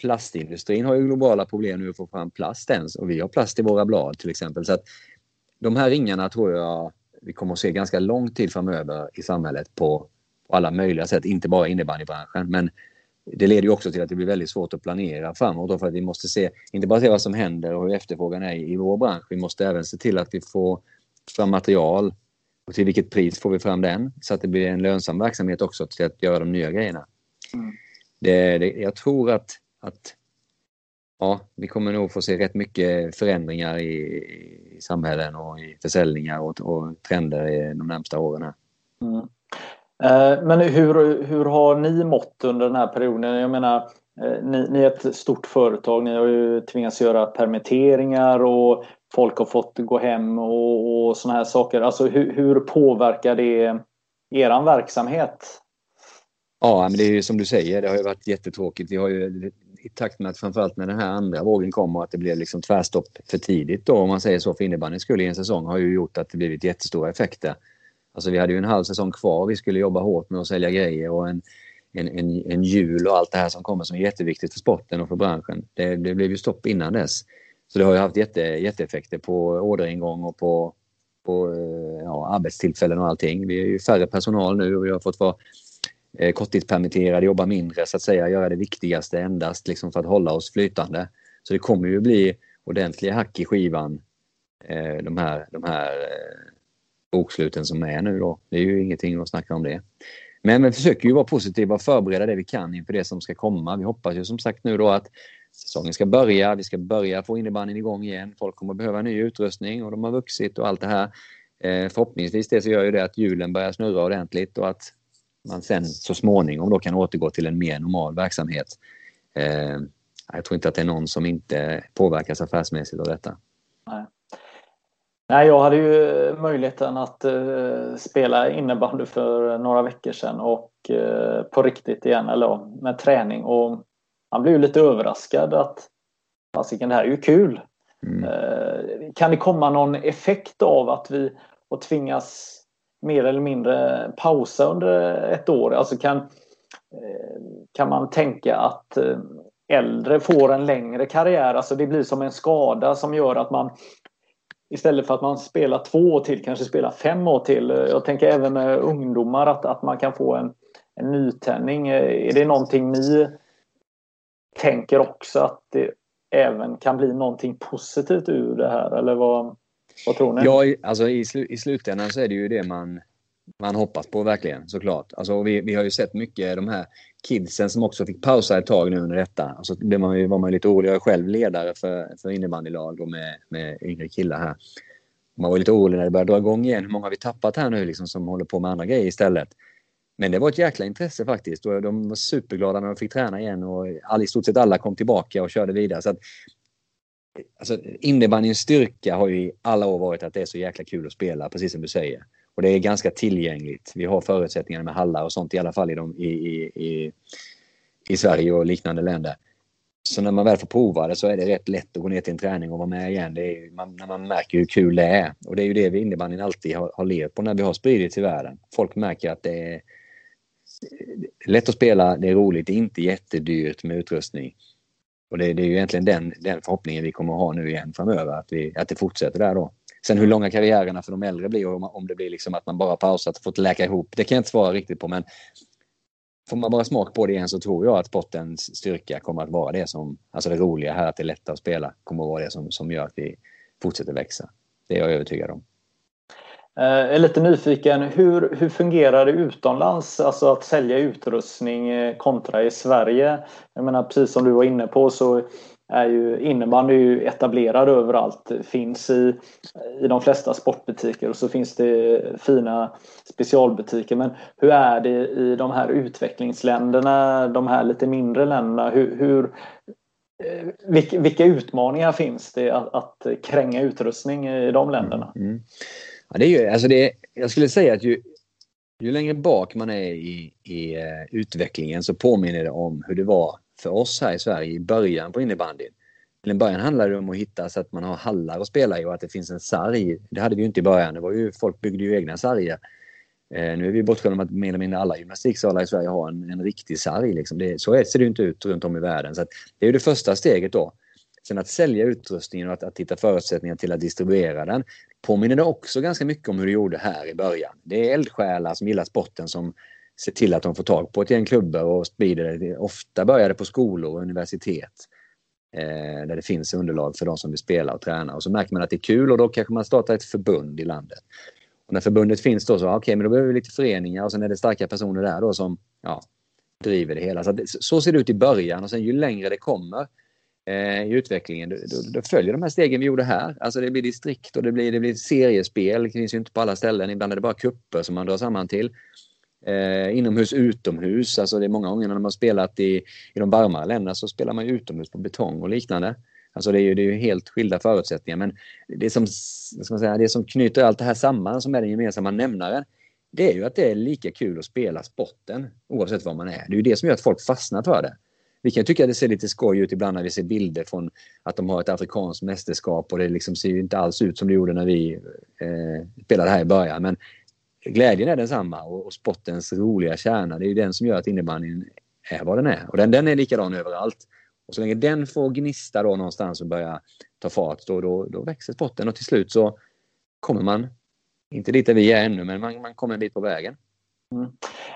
Plastindustrin har ju globala problem nu att få fram plast ens och vi har plast i våra blad till exempel. Så att de här ringarna tror jag vi kommer att se ganska lång tid framöver i samhället på, på alla möjliga sätt, inte bara innebandybranschen. Men det leder ju också till att det blir väldigt svårt att planera framåt för att vi måste se, inte bara se vad som händer och hur efterfrågan är i vår bransch. Vi måste även se till att vi får fram material och till vilket pris får vi fram den så att det blir en lönsam verksamhet också till att göra de nya grejerna. Mm. Det, det, jag tror att, att ja, vi kommer nog få se rätt mycket förändringar i, i samhällen och i försäljningar och, och trender i de närmsta åren. Mm. Eh, men hur, hur har ni mått under den här perioden? Jag menar, eh, ni, ni, är ett stort företag. Ni har ju tvingats göra permitteringar och folk har fått gå hem och, och såna här saker. Alltså hur, hur påverkar det er verksamhet? Ja, men det är ju som du säger, det har ju varit jättetråkigt. Vi har ju i takt med att framförallt när den här andra vågen kom och att det blev liksom tvärstopp för tidigt då om man säger så för innebandyns skull i en säsong har ju gjort att det blivit jättestora effekter. Alltså vi hade ju en halv säsong kvar. Vi skulle jobba hårt med att sälja grejer och en, en, en, en jul och allt det här som kommer som är jätteviktigt för sporten och för branschen. Det, det blev ju stopp innan dess. Så det har ju haft jätte, jätteeffekter på orderingång och på, på eh, ja, arbetstillfällen och allting. Vi är ju färre personal nu och vi har fått vara eh, korttidspermitterade, jobba mindre så att säga, göra det viktigaste endast liksom för att hålla oss flytande. Så det kommer ju bli ordentliga hack i skivan eh, de här, de här eh, boksluten som är nu då. Det är ju ingenting att snacka om det. Men vi försöker ju vara positiva och förbereda det vi kan inför det som ska komma. Vi hoppas ju som sagt nu då att säsongen ska börja. Vi ska börja få innebandyn igång igen. Folk kommer behöva ny utrustning och de har vuxit och allt det här. Eh, förhoppningsvis det så gör ju det att hjulen börjar snurra ordentligt och att man sen så småningom då kan återgå till en mer normal verksamhet. Eh, jag tror inte att det är någon som inte påverkas affärsmässigt av detta. Nej. Nej, jag hade ju möjligheten att eh, spela innebandy för några veckor sedan och eh, på riktigt igen, eller med träning. Och man blev lite överraskad att fasiken, det här är ju kul. Mm. Uh, kan det komma någon effekt av att vi och tvingas mer eller mindre pausa under ett år? Alltså kan, kan man tänka att äldre får en längre karriär? Alltså det blir som en skada som gör att man Istället för att man spelar två år till, kanske spelar fem år till. Jag tänker även med ungdomar att, att man kan få en, en nytändning. Är det någonting ni tänker också att det även kan bli någonting positivt ur det här? Eller vad, vad tror ni? Ja, alltså i, slu, i slutändan så är det ju det man, man hoppas på verkligen såklart. Alltså, vi, vi har ju sett mycket de här kidsen som också fick pausa ett tag nu under detta. Alltså, det man ju, var man lite orolig. Jag är själv ledare för, för innebandylag och med, med yngre killar här. Man var lite orolig när det började dra igång igen. Hur många har vi tappat här nu liksom, som håller på med andra grejer istället? Men det var ett jäkla intresse faktiskt och de var superglada när de fick träna igen och all, i stort sett alla kom tillbaka och körde vidare. Så att, alltså, innebandyns styrka har ju i alla år varit att det är så jäkla kul att spela, precis som du säger. Och det är ganska tillgängligt. Vi har förutsättningar med hallar och sånt i alla fall i, de, i, i, i Sverige och liknande länder. Så när man väl får prova det så är det rätt lätt att gå ner till en träning och vara med igen. Det är, man, när man märker hur kul det är. Och det är ju det vi innebandyn alltid har, har levt på när vi har spridit till världen. Folk märker att det är lätt att spela, det är roligt, det är inte jättedyrt med utrustning. Och det, det är ju egentligen den, den förhoppningen vi kommer att ha nu igen framöver, att, vi, att det fortsätter där då. Sen hur långa karriärerna för de äldre blir och om det blir liksom att man bara pausat och fått läka ihop, det kan jag inte svara riktigt på. Men får man bara smak på det igen så tror jag att sportens styrka kommer att vara det som, alltså det roliga här att det är lättare att spela, kommer att vara det som, som gör att vi fortsätter växa. Det är jag övertygad om. Jag är lite nyfiken, hur, hur fungerar det utomlands, alltså att sälja utrustning eh, kontra i Sverige? Jag menar precis som du var inne på så är ju innebandy är ju etablerad överallt. Finns i, i de flesta sportbutiker och så finns det fina specialbutiker. Men hur är det i de här utvecklingsländerna, de här lite mindre länderna? Hur, hur eh, vilka, vilka, utmaningar finns det att, att kränga utrustning i de länderna? Mm. mm. Ja, det är ju, alltså det, jag skulle säga att ju, ju längre bak man är i, i uh, utvecklingen så påminner det om hur det var för oss här i Sverige i början på innebandyn. Till en början handlade det om att hitta så att man har hallar att spela i och att det finns en sarg. Det hade vi ju inte i början. Det var ju, folk byggde ju egna sarger. Eh, nu är vi bortskämda med att mer eller mindre alla gymnastiksalar i Sverige har en, en riktig sarg. Liksom. Det, så ser det ju inte ut runt om i världen. Så det är ju det första steget då. Sen att sälja utrustningen och att, att hitta förutsättningar till att distribuera den påminner det också ganska mycket om hur det gjorde här i början. Det är eldsjälar som gillar sporten som ser till att de får tag på ett gäng klubbor och sprider det. Ofta börjar det på skolor och universitet eh, där det finns underlag för de som vill spela och träna. Och så märker man att det är kul och då kanske man startar ett förbund i landet. Och när förbundet finns då så, ah, okej, okay, men då behöver vi lite föreningar och sen är det starka personer där då som ja, driver det hela. Så, det, så ser det ut i början och sen ju längre det kommer Eh, i utvecklingen, då, då, följer de här stegen vi gjorde här. Alltså det blir distrikt och det blir, det blir seriespel. Det finns ju inte på alla ställen. Ibland är det bara kupper som man drar samman till. Eh, inomhus, utomhus. Alltså det är många gånger när man har spelat i, i de varmare länderna så spelar man utomhus på betong och liknande. Alltså det är ju, det är ju helt skilda förutsättningar. Men det som, ska man säga, det som knyter allt det här samman, som är den gemensamma nämnaren, det är ju att det är lika kul att spela sporten oavsett var man är. Det är ju det som gör att folk fastnar för det. Vi kan tycka att det ser lite skoj ut ibland när vi ser bilder från att de har ett afrikanskt mästerskap och det liksom ser ju inte alls ut som det gjorde när vi eh, spelade här i början. Men glädjen är densamma och, och sportens roliga kärna, det är ju den som gör att innebandyn är vad den är. Och den, den är likadan överallt. Och så länge den får gnista då någonstans och börja ta fart, då, då, då växer sporten och till slut så kommer man, inte dit där vi är ännu, men man, man kommer en bit på vägen. Mm.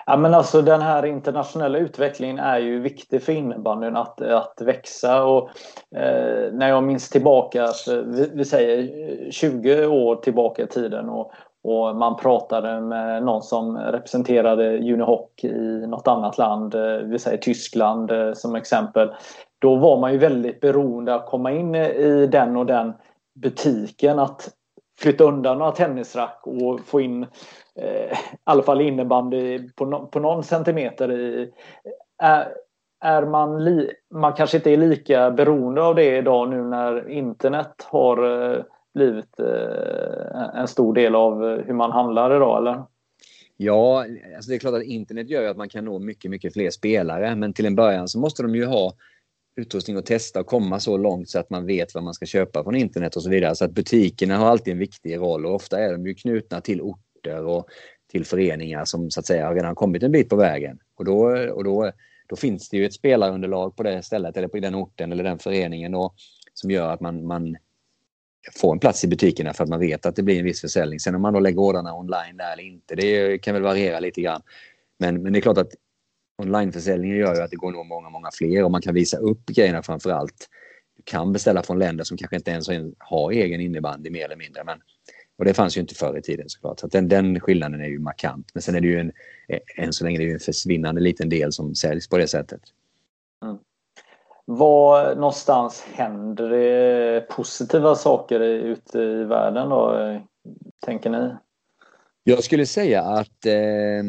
Ja, men alltså, den här internationella utvecklingen är ju viktig för innebandyn att, att växa. Och, eh, när jag minns tillbaka, vi, vi, säger 20 år tillbaka i tiden och, och man pratade med någon som representerade Unihoc i något annat land, eh, vi säger Tyskland eh, som exempel. Då var man ju väldigt beroende av att komma in i den och den butiken, att flytta undan några tennisrack och få in eh, i alla fall innebandy på, no på någon centimeter i. Är, är man, li man kanske inte är lika beroende av det idag nu när internet har eh, blivit eh, en stor del av eh, hur man handlar idag eller? Ja, alltså det är klart att internet gör att man kan nå mycket, mycket fler spelare. Men till en början så måste de ju ha utrustning att testa och komma så långt så att man vet vad man ska köpa från internet och så vidare. Så att butikerna har alltid en viktig roll och ofta är de ju knutna till orter och till föreningar som så att säga har redan kommit en bit på vägen. Och då, och då, då finns det ju ett spelarunderlag på det stället eller på den orten eller den föreningen då, som gör att man, man får en plats i butikerna för att man vet att det blir en viss försäljning. Sen om man då lägger ordrarna online där eller inte, det kan väl variera lite grann. Men, men det är klart att onlineförsäljningen gör ju att det går nog många, många fler och man kan visa upp grejerna framför allt. Du kan beställa från länder som kanske inte ens har egen innebandy mer eller mindre. Men, och det fanns ju inte förr i tiden såklart. Så den, den skillnaden är ju markant. Men sen är det ju en, än så länge det är en försvinnande liten del som säljs på det sättet. Mm. Var någonstans händer det positiva saker ute i världen då, tänker ni? Jag skulle säga att eh,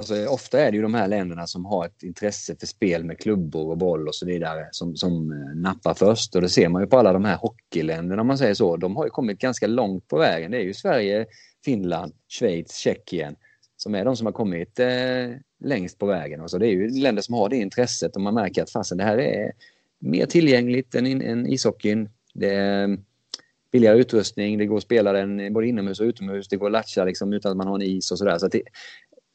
Alltså, ofta är det ju de här länderna som har ett intresse för spel med klubbor och boll och så vidare som, som eh, nappar först. Och det ser man ju på alla de här hockeyländerna om man säger så. De har ju kommit ganska långt på vägen. Det är ju Sverige, Finland, Schweiz, Tjeckien som är de som har kommit eh, längst på vägen. Och så det är ju länder som har det intresset och man märker att fasen det här är mer tillgängligt än, än ishockeyn. Det är mm, billigare utrustning, det går att spela den både inomhus och utomhus, det går att latcha liksom utan att man har en is och sådär. Så, så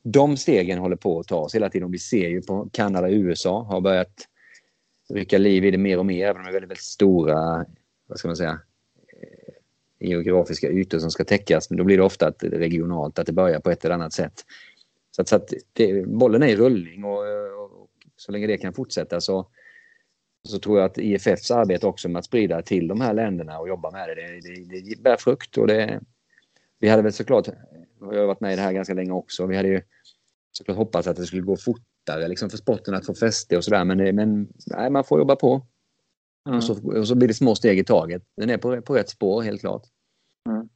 de stegen håller på att tas hela tiden. Vi ser ju på Kanada och USA har börjat rycka liv i det mer och mer, även om de är väldigt, väldigt stora, vad ska man säga, eh, geografiska ytor som ska täckas. Men då blir det ofta att regionalt, att det börjar på ett eller annat sätt. Så att, så att det, bollen är i rullning och, och, så länge det kan fortsätta så, så tror jag att IFFs arbete också med att sprida till de här länderna och jobba med det, det, det, det bär frukt. Och det, vi hade väl såklart, jag har varit med i det här ganska länge också, vi hade ju såklart hoppats att det skulle gå fortare liksom, för sporten att få fäste och sådär. Men, men nej, man får jobba på. Mm. Och, så, och så blir det små steg i taget. Den är på, på rätt spår helt klart. Mm.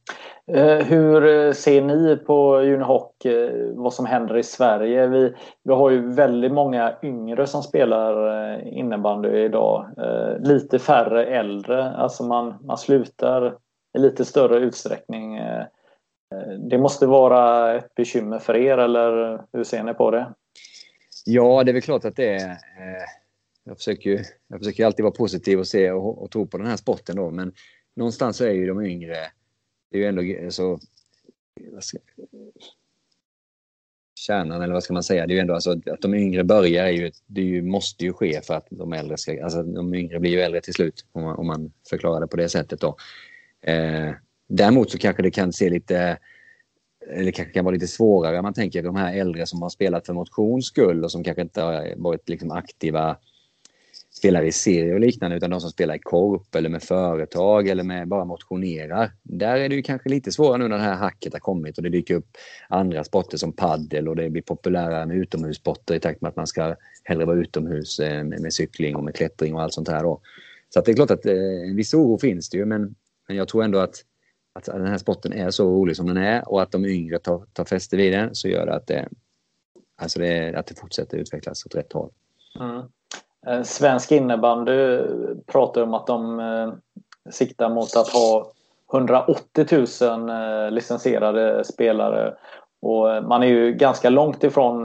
Eh, hur ser ni på Unihoc eh, vad som händer i Sverige? Vi, vi har ju väldigt många yngre som spelar eh, innebandy idag. Eh, lite färre äldre. Alltså man, man slutar i lite större utsträckning. Det måste vara ett bekymmer för er eller hur ser ni på det? Ja, det är väl klart att det är. Eh, jag försöker, jag försöker alltid vara positiv och se och, och tro på den här sporten då, men någonstans så är ju de yngre, det är ju ändå alltså, så kärnan eller vad ska man säga, det är ju ändå alltså att de yngre börjar är ju, det är ju, måste ju ske för att de äldre ska, alltså de yngre blir ju äldre till slut om man, om man förklarar det på det sättet då. Eh, däremot så kanske det kan se lite eller kanske kan vara lite svårare. Man tänker de här äldre som har spelat för motions skull och som kanske inte har varit liksom aktiva spelare i serie och liknande utan de som spelar i korp eller med företag eller med bara motionerar. Där är det ju kanske lite svårare nu när det här hacket har kommit och det dyker upp andra sporter som paddel och det blir populärare med utomhussporter i takt med att man ska hellre vara utomhus eh, med, med cykling och med klättring och allt sånt här då. Så att det är klart att eh, en viss oro finns det ju men, men jag tror ändå att att den här sporten är så rolig som den är och att de yngre tar, tar fäste vid den så gör det att det, alltså det, att det fortsätter utvecklas åt rätt håll. Mm. Svensk innebandy pratar om att de eh, siktar mot att ha 180 000 eh, licensierade spelare och eh, man är ju ganska långt ifrån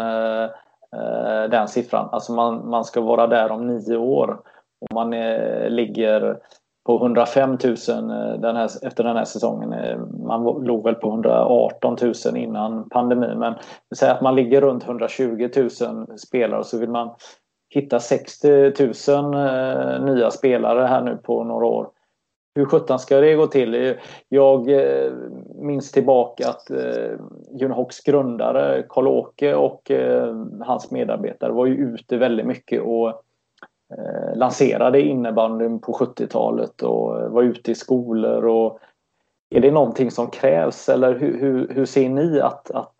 den siffran. Alltså man, man ska vara där om nio år och man är, ligger på 105 000 eh, den här, efter den här säsongen. Eh, man låg väl på 118 000 innan pandemin men säg att man ligger runt 120 000 spelare och så vill man hitta 60 000 eh, nya spelare här nu på några år. Hur sjutton ska det gå till? Jag minns tillbaka att Junhocks grundare Karl-Åke och hans medarbetare var ju ute väldigt mycket och Eh, lanserade innebandyn på 70-talet och eh, var ute i skolor. Och är det någonting som krävs eller hur, hur, hur ser ni att, att,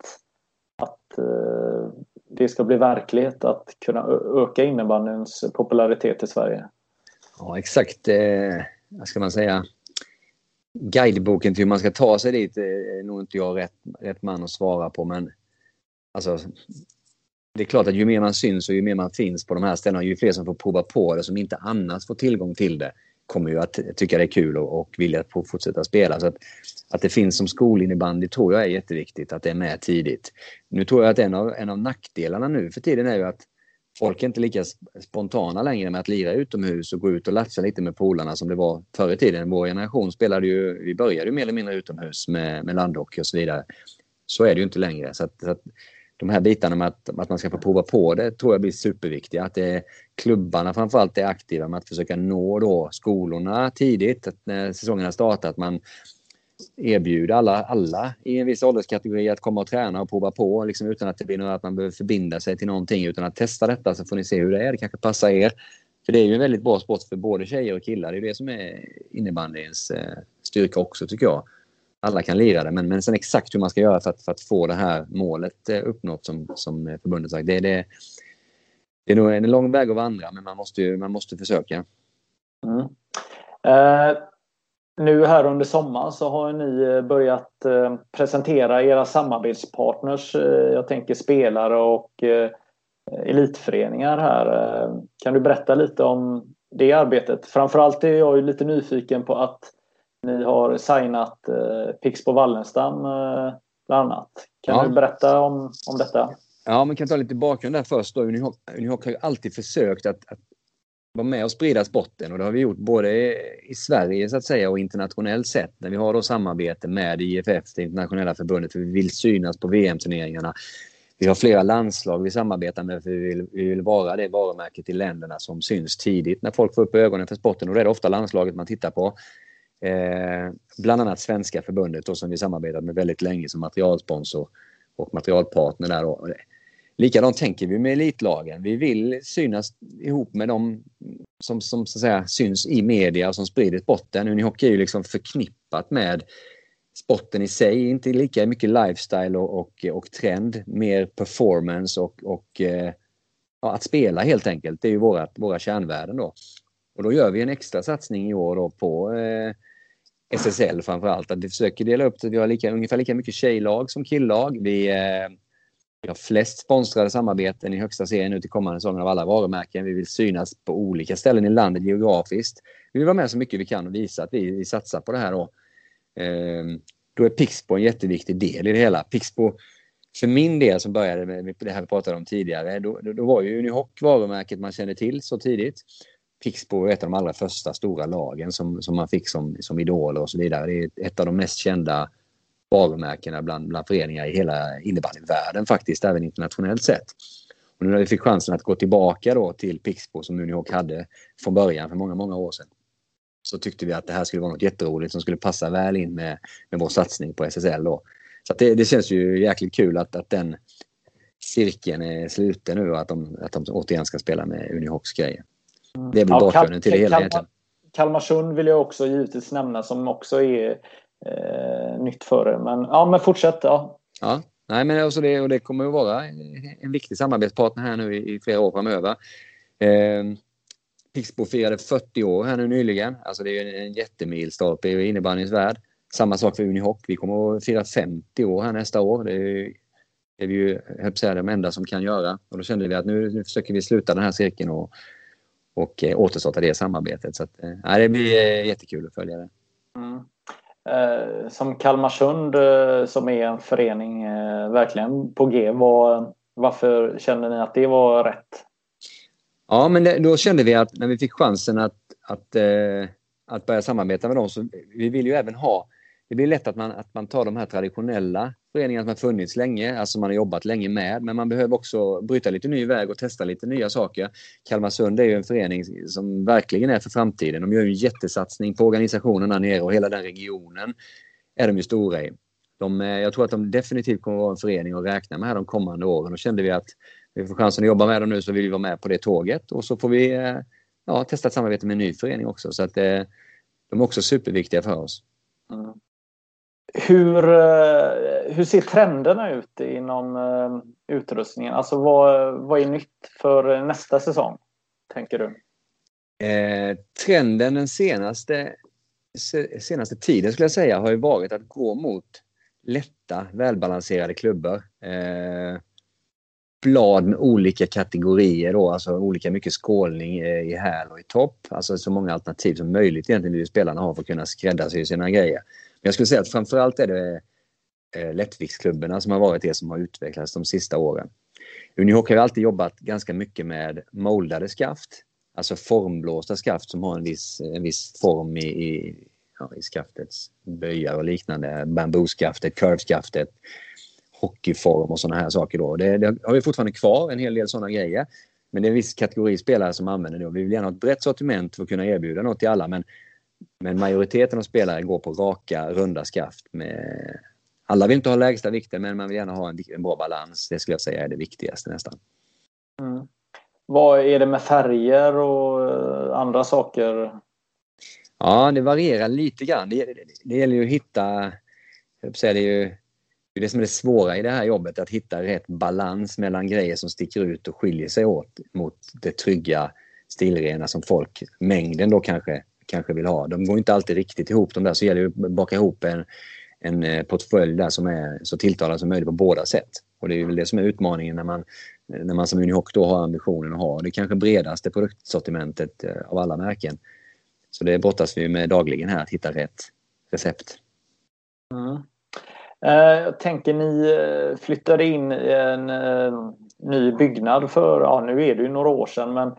att eh, det ska bli verklighet att kunna öka innebandyns popularitet i Sverige? Ja, exakt. Eh, vad ska man säga? Guideboken till hur man ska ta sig dit är nog inte jag rätt, rätt man att svara på. Men alltså, det är klart att ju mer man syns och ju mer man finns på de här ställena, ju fler som får prova på det som inte annars får tillgång till det, kommer ju att tycka det är kul och, och vilja fortsätta spela. Så att, att det finns som skolinnebandy tror jag är jätteviktigt, att det är med tidigt. Nu tror jag att en av, en av nackdelarna nu för tiden är ju att folk är inte lika spontana längre med att lira utomhus och gå ut och latcha lite med polarna som det var förr i tiden. Vår generation spelade ju, vi började ju mer eller mindre utomhus med, med landhockey och så vidare. Så är det ju inte längre. Så att, så att de här bitarna med att, att man ska få prova på det tror jag blir superviktiga. Att det är, klubbarna framförallt är aktiva med att försöka nå då skolorna tidigt. Att när säsongen har startat att man erbjuder alla, alla i en viss ålderskategori att komma och träna och prova på liksom utan att det blir något att man behöver förbinda sig till någonting utan att testa detta så får ni se hur det är. Det kanske passar er. För det är ju en väldigt bra sport för både tjejer och killar. Det är det som är innebandyns eh, styrka också tycker jag alla kan lira det. Men, men sen exakt hur man ska göra för att, för att få det här målet eh, uppnått som, som förbundet sagt. Det, det, det är nog en lång väg att vandra men man måste, man måste försöka. Mm. Eh, nu här under sommaren så har ni eh, börjat eh, presentera era samarbetspartners. Eh, jag tänker spelare och eh, elitföreningar här. Eh, kan du berätta lite om det arbetet? Framförallt är jag ju lite nyfiken på att ni har signat eh, Pixbo Wallenstam eh, bland annat. Kan ja. du berätta om, om detta? Ja, man kan ta lite bakgrund där först. Då. Unihoc, har ju alltid försökt att, att vara med och sprida sporten och det har vi gjort både i Sverige så att säga och internationellt sett. När vi har då samarbete med IFF, det internationella förbundet, för vi vill synas på VM-turneringarna. Vi har flera landslag vi samarbetar med för vi vill, vi vill vara det varumärket i länderna som syns tidigt när folk får upp ögonen för sporten och det är det ofta landslaget man tittar på. Eh, bland annat Svenska förbundet då, som vi samarbetat med väldigt länge som materialsponsor och materialpartner där. Då. Eh, likadant tänker vi med elitlagen. Vi vill synas ihop med dem som, som så att säga, syns i media och som sprider sporten. Unihockey är ju liksom förknippat med sporten i sig, inte lika mycket lifestyle och, och, och trend, mer performance och, och eh, ja, att spela helt enkelt. Det är ju våra, våra kärnvärden då. Och då gör vi en extra satsning i år då på eh, SSL framförallt. Att vi försöker dela upp det. Vi har lika, ungefär lika mycket tjejlag som killag. Vi, eh, vi har flest sponsrade samarbeten i högsta serien nu till kommande säsongen av alla varumärken. Vi vill synas på olika ställen i landet geografiskt. Vi vill vara med så mycket vi kan och visa att vi, vi satsar på det här. Då. Eh, då är Pixbo en jätteviktig del i det hela. Pixbo, för min del som började med det här vi pratade om tidigare, då, då, då var ju Unihoc varumärket man kände till så tidigt. Pixbo är ett av de allra första stora lagen som, som man fick som, som idoler och så vidare. Det är ett av de mest kända varumärkena bland, bland föreningar i hela innebandyvärlden faktiskt, även internationellt sett. Och nu när vi fick chansen att gå tillbaka då till Pixbo som Unihoc hade från början för många, många år sedan. så tyckte vi att det här skulle vara något jätteroligt som skulle passa väl in med, med vår satsning på SSL. Då. Så det, det, känns ju jäkligt kul att, att den cirkeln är sluten nu och att de, att de återigen ska spela med Unihawks grejer. Det är väl ja, bakgrunden till det hela egentligen. Kalmarsund vill jag också givetvis nämna som också är eh, nytt för er. Men, ja, men fortsätt. Ja. ja. Nej, men alltså det, och det kommer att vara en viktig samarbetspartner här nu i, i flera år framöver. Eh, Pixbo firade 40 år här nu nyligen. Alltså det är en jättemilstolpe i innebandyns värld. Samma sak för Unihoc. Vi kommer att fira 50 år här nästa år. Det är, det är vi ju, höll de enda som kan göra. Och då kände vi att nu, nu försöker vi sluta den här cirkeln och, och eh, återstarta det samarbetet. Så att, eh, det blir eh, jättekul att följa det. Mm. Eh, som Kalmarsund eh, som är en förening eh, verkligen på G. Var, varför kände ni att det var rätt? Ja, men det, då kände vi att när vi fick chansen att, att, att börja samarbeta med dem så vi vill ju även ha det blir lätt att man, att man tar de här traditionella föreningar som har funnits länge, alltså man har jobbat länge med, men man behöver också bryta lite ny väg och testa lite nya saker. Kalmarsund är ju en förening som verkligen är för framtiden. De gör ju en jättesatsning på organisationen där nere och hela den regionen är de ju stora i. De, eh, jag tror att de definitivt kommer att vara en förening att räkna med här de kommande åren. Då kände vi att vi får chansen att jobba med dem nu så vill vi vara med på det tåget och så får vi eh, ja, testa ett samarbete med en ny förening också. Så att eh, de är också superviktiga för oss. Mm. Hur, eh, hur ser trenderna ut inom eh, utrustningen? Alltså vad, vad är nytt för nästa säsong, tänker du? Eh, trenden den senaste, senaste tiden skulle jag säga har ju varit att gå mot lätta, välbalanserade klubbor. Eh, blad med olika kategorier då, alltså olika mycket skålning eh, i häl och i topp. Alltså så många alternativ som möjligt egentligen vill spelarna ha för att kunna skräddarsy sina grejer jag skulle säga att framförallt är det eh, lättviktsklubbarna lättviktsklubborna som har varit det som har utvecklats de sista åren. Unihockey har alltid jobbat ganska mycket med moldade skaft, alltså formblåsta skaft som har en viss, en viss form i, i, ja, i skaftets böjar och liknande. Bambuskaftet, curveskaftet, hockeyform och sådana här saker. Då. Det, det, har vi fortfarande kvar, en hel del sådana grejer. Men det är en viss kategori spelare som använder det. Vi vill gärna ha ett brett sortiment för att kunna erbjuda något till alla. Men men majoriteten av spelare går på raka, runda skaft. Med... Alla vill inte ha lägsta vikten, men man vill gärna ha en, en bra balans. Det skulle jag säga är det viktigaste nästan. Mm. Vad är det med färger och eh, andra saker? Ja, det varierar lite grann. Det, det, det gäller ju att hitta... Jag säga, det är ju det, är det som är det svåra i det här jobbet, att hitta rätt balans mellan grejer som sticker ut och skiljer sig åt mot det trygga, stilrena som folk, mängden då kanske, kanske vill ha. De går inte alltid riktigt ihop de där så gäller det att baka ihop en, en eh, portfölj där som är så tilltalande som möjligt på båda sätt. Och det är väl det som är utmaningen när man, när man som Unihoc då har ambitionen att ha det kanske bredaste produktsortimentet eh, av alla märken. Så det brottas vi med dagligen här, att hitta rätt recept. Mm. Eh, jag tänker ni flyttade in i en ny byggnad för, ja nu är det ju några år sedan, men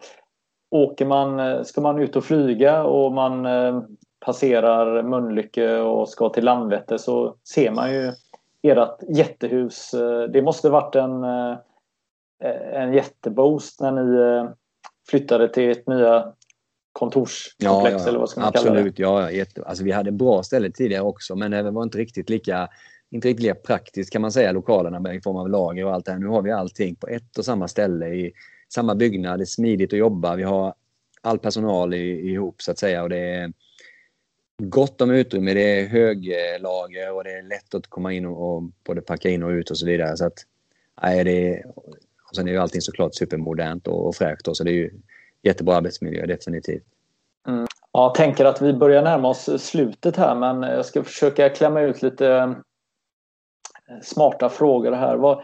åker man, eh, ska man ut och flyga och man eh, passerar Mölnlycke och ska till Landvetter så ser man ju ert jättehus. Eh, det måste varit en, en jätteboost när ni flyttade till ett nya kontorskomplex ja, ja, eller vad ska man absolut, kalla det? Ja, jätte, alltså vi hade bra ställen tidigare också men det var inte riktigt lika inte riktigt lika praktiskt kan man säga lokalerna i form av lager och allt det här. Nu har vi allting på ett och samma ställe i samma byggnad, det är smidigt att jobba. Vi har all personal ihop så att säga och det är gott om utrymme. Det är höglager och det är lätt att komma in och, och både packa in och ut och så vidare. Så att, nej, det är, och sen är ju allting såklart supermodernt och, och fräscht så det är ju jättebra arbetsmiljö definitivt. Mm. Jag tänker att vi börjar närma oss slutet här men jag ska försöka klämma ut lite smarta frågor här. Vad,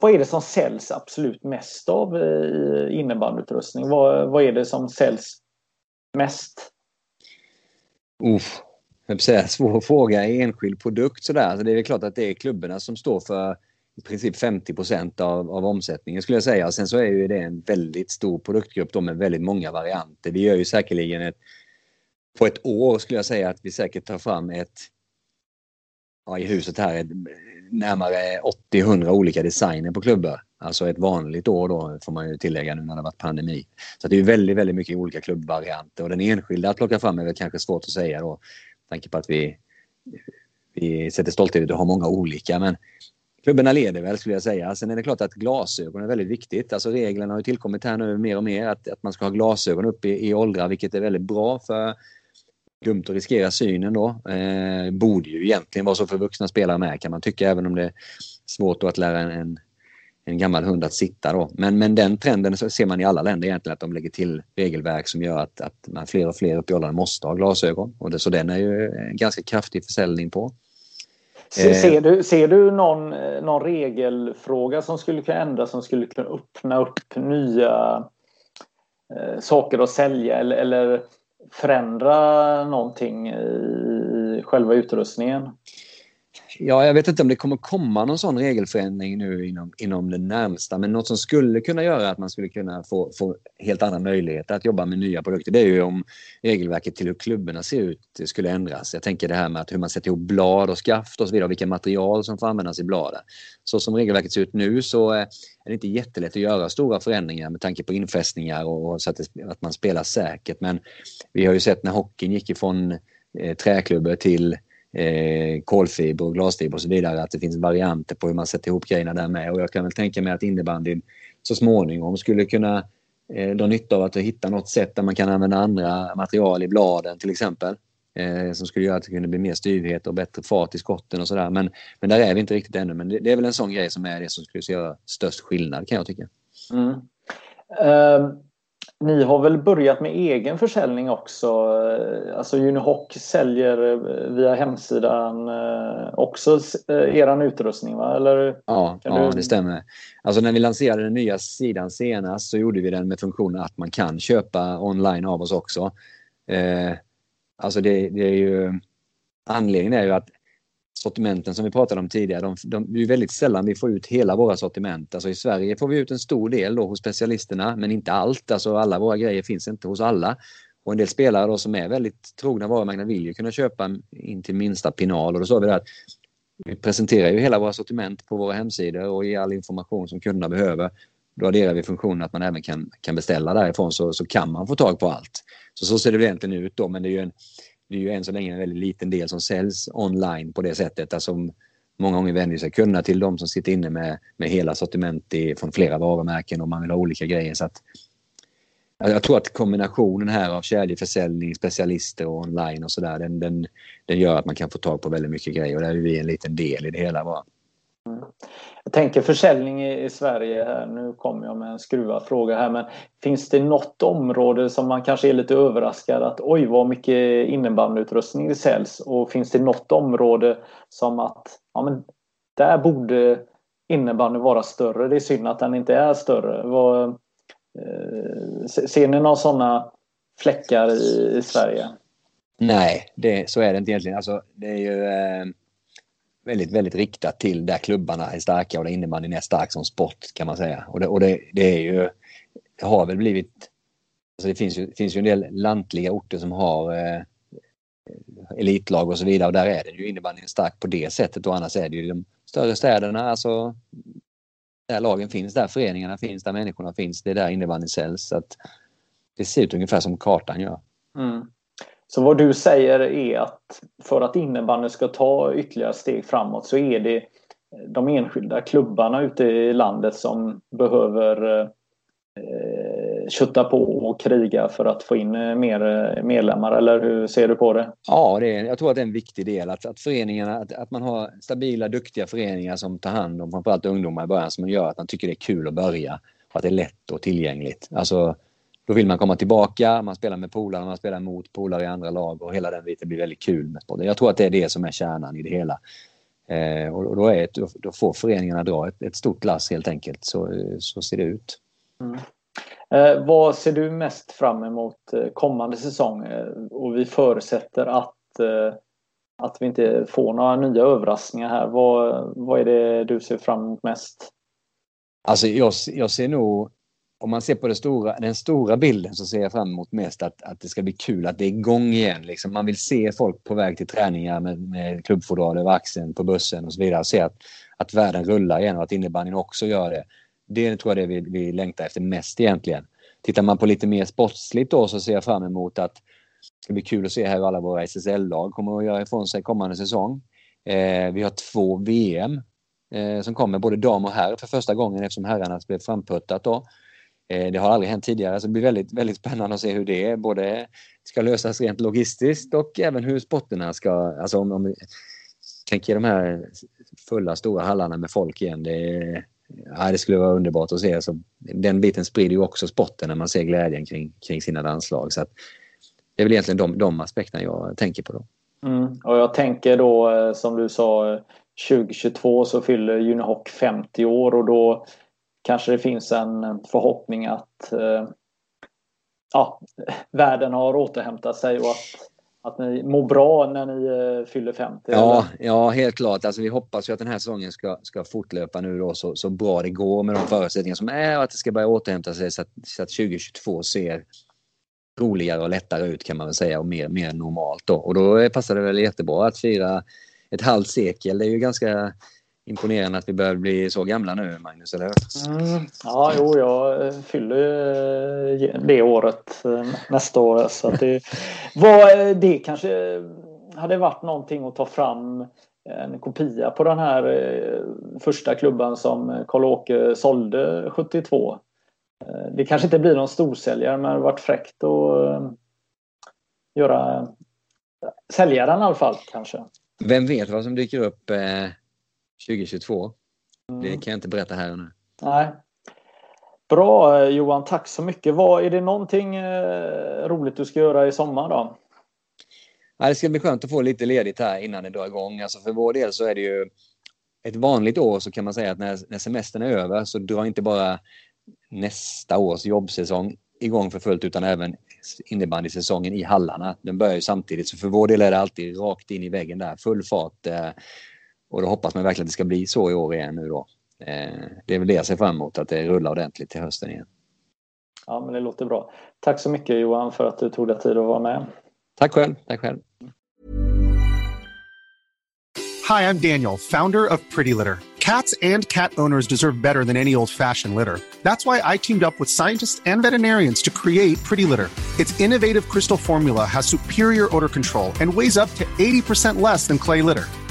vad är det som säljs absolut mest av eh, i innebandyutrustning? Vad, vad är det som säljs mest? Uff, jag säga, svår fråga. Enskild produkt sådär. Så det är väl klart att det är klubborna som står för i princip 50 av, av omsättningen skulle jag säga. Och sen så är ju det en väldigt stor produktgrupp då med väldigt många varianter. Vi gör ju säkerligen ett... På ett år skulle jag säga att vi säkert tar fram ett... Ja, i huset här, ett närmare 80-100 olika designer på klubbor. Alltså ett vanligt år då får man ju tillägga nu när det varit pandemi. Så det är väldigt, väldigt mycket olika klubbvarianter och den enskilda att plocka fram är väl kanske svårt att säga då. Tanke på att vi, vi sätter stolthet i att ha många olika men klubbarna leder väl skulle jag säga. Sen är det klart att glasögon är väldigt viktigt. Alltså reglerna har ju tillkommit här nu mer och mer att, att man ska ha glasögon upp i, i åldrar vilket är väldigt bra för dumt att riskera synen då. Eh, borde ju egentligen vara så för vuxna spelare med kan man tycka även om det är svårt att lära en, en gammal hund att sitta då. Men, men den trenden ser man i alla länder egentligen att de lägger till regelverk som gör att, att man fler och fler upp i åldrarna måste ha glasögon. Och det, så den är ju en ganska kraftig försäljning på. Ser, ser, du, ser du någon, någon regelfråga som skulle kunna ändras som skulle kunna öppna upp nya eh, saker att sälja eller, eller förändra någonting i själva utrustningen? Ja, jag vet inte om det kommer komma någon sån regelförändring nu inom, inom det närmsta, men något som skulle kunna göra att man skulle kunna få, få helt andra möjligheter att jobba med nya produkter, det är ju om regelverket till hur klubborna ser ut skulle ändras. Jag tänker det här med att hur man sätter ihop blad och skaft och så vidare, och vilka material som får användas i bladen. Så som regelverket ser ut nu så eh, det är inte jättelätt att göra stora förändringar med tanke på infästningar och så att, det, att man spelar säkert. Men vi har ju sett när hockeyn gick ifrån eh, träklubbor till eh, kolfiber och glasfiber och så vidare. Att det finns varianter på hur man sätter ihop grejerna där med. Och jag kan väl tänka mig att innebandyn så småningom skulle kunna eh, dra nytta av att hitta något sätt där man kan använda andra material i bladen till exempel. Eh, som skulle göra att det kunde bli mer styvhet och bättre fart i skotten och sådär. Men, men där är vi inte riktigt ännu. Men det, det, är väl en sån grej som är det som skulle göra störst skillnad kan jag tycka. Mm. Uh, ni har väl börjat med egen försäljning också? Alltså Unihoc säljer eh, via hemsidan eh, också eh, eran utrustning va? Eller, ja, ja du... det stämmer. Alltså när vi lanserade den nya sidan senast så gjorde vi den med funktionen att man kan köpa online av oss också. Alltså det, det är ju anledningen är ju att sortimenten som vi pratade om tidigare, de, de, det är väldigt sällan vi får ut hela våra sortiment. Alltså i Sverige får vi ut en stor del då hos specialisterna, men inte allt. Alltså alla våra grejer finns inte hos alla. Och en del spelare då som är väldigt trogna varumärken vill ju kunna köpa in till minsta pinal och då sa vi det att vi presenterar ju hela våra sortiment på våra hemsidor och ger all information som kunderna behöver. Då adderar vi funktionen att man även kan, kan beställa därifrån så, så kan man få tag på allt. Så så ser det egentligen ut då men det är ju en det är ju än så länge en väldigt liten del som säljs online på det sättet. Alltså, många gånger vänder sig kunderna till de som sitter inne med, med hela sortiment i, från flera varumärken och man vill ha olika grejer. Så att, jag tror att kombinationen här av kedjeförsäljning, specialister och online och sådär den, den, den gör att man kan få tag på väldigt mycket grejer och där är vi en liten del i det hela bara. Mm. Jag tänker försäljning i, Sverige här. Nu kommer jag med en skruvad fråga här. Men finns det något område som man kanske är lite överraskad att oj vad mycket innebandyutrustning det säljs. Och finns det något område som att ja, men där borde innebandy vara större. Det är synd att den inte är större. Vad, eh, ser ni några sådana fläckar i, i Sverige? Nej, det, så är det inte egentligen. Alltså, det är ju... Eh väldigt, väldigt riktat till där klubbarna är starka och där innebandyn är stark som sport kan man säga. Och det, och det, det är ju, det har väl blivit, alltså det finns ju, finns ju en del lantliga orter som har eh, elitlag och så vidare och där är det ju innebandyn stark på det sättet och annars är det ju de större städerna, alltså där lagen finns, där föreningarna finns, där människorna finns, det är där innebandyn säljs. Så att det ser ut ungefär som kartan gör. Mm. Så vad du säger är att för att innebandyn ska ta ytterligare steg framåt så är det de enskilda klubbarna ute i landet som behöver eh, kötta på och kriga för att få in eh, mer eh, medlemmar eller hur ser du på det? Ja, det är, jag tror att det är en viktig del att, att föreningarna, att, att man har stabila, duktiga föreningar som tar hand om framförallt ungdomar i början som gör att man tycker det är kul att börja och att det är lätt och tillgängligt. Alltså då vill man komma tillbaka, man spelar med polare, man spelar mot polare i andra lag och hela den biten blir väldigt kul med sporten. Jag tror att det är det som är kärnan i det hela. Eh, och då, är då får föreningarna dra ett, ett, stort lass helt enkelt. Så, så ser det ut. Mm. Eh, vad ser du mest fram emot eh, kommande säsong? Eh, och vi förutsätter att, eh, att vi inte får några nya överraskningar här. Vad, vad är det du ser fram emot mest? Alltså jag, jag ser nog om man ser på det stora, den stora bilden så ser jag fram emot mest att, att det ska bli kul, att det är igång igen. Liksom. Man vill se folk på väg till träningar med, med klubbfodral över axeln på bussen och så vidare. Och se att, att världen rullar igen och att innebandyn också gör det. det tror jag det vi, vi längtar efter mest egentligen. Tittar man på lite mer sportsligt då så ser jag fram emot att det ska bli kul att se hur alla våra SSL-lag kommer att göra ifrån sig kommande säsong. Eh, vi har två VM eh, som kommer, både dam och herr för första gången eftersom herrarna blev framputtat då. Eh, det har aldrig hänt tidigare så det blir väldigt, väldigt spännande att se hur det både ska lösas rent logistiskt och även hur sporterna ska, alltså om, om tänker de här fulla stora hallarna med folk igen. Det, ja, det skulle vara underbart att se. Så den biten sprider ju också sporten när man ser glädjen kring, kring sina landslag. Så det är väl egentligen de, de aspekterna jag tänker på. Då. Mm. Och jag tänker då eh, som du sa eh, 2022 så fyller Unihoc 50 år och då kanske det finns en förhoppning att eh, ja, världen har återhämtat sig och att att ni mår bra när ni eh, fyller 50? Ja, ja helt klart. Alltså, vi hoppas ju att den här säsongen ska, ska fortlöpa nu då så, så bra det går med de förutsättningar som är och att det ska börja återhämta sig så att, så att 2022 ser roligare och lättare ut kan man väl säga och mer, mer normalt då. Och då passar det väl jättebra att fira ett halvt sekel. Det är ju ganska imponerande att vi börjar bli så gamla nu, Magnus, eller mm, Ja, jo, jag eh, fyller eh, det året eh, nästa år. Så det, var, det kanske hade varit någonting att ta fram en kopia på den här första klubban som Karl-Åke sålde 72. Det kanske inte blir någon storsäljare men det har varit fräckt att göra sälja den i alla fall kanske. Vem vet vad som dyker upp 2022. Mm. Det kan jag inte berätta här och nu. Nej. Bra Johan, tack så mycket. Vad, är det någonting eh, roligt du ska göra i sommar då? Ja, det ska bli skönt att få lite ledigt här innan det drar igång. Alltså för vår del så är det ju ett vanligt år så kan man säga att när, när semestern är över så drar inte bara nästa års jobbsäsong igång för fullt utan även innebandysäsongen i hallarna. Den börjar ju samtidigt så för vår del är det alltid rakt in i väggen där, full fart. Eh, och då hoppas man verkligen att det ska bli så i år igen nu då. Eh, det är väl det jag ser fram emot, att det rullar ordentligt till hösten igen. Ja, men det låter bra. Tack så mycket Johan för att du tog dig tid att vara med. Tack själv. Tack själv. Hi, I'm Daniel, founder of Pretty Litter. Cats and cat owners deserve better than any old-fashioned litter. That's why I teamed up with scientists and veterinarians to create Pretty Litter. Its innovative crystal formula has superior odor control and weighs up to 80% less than clay litter.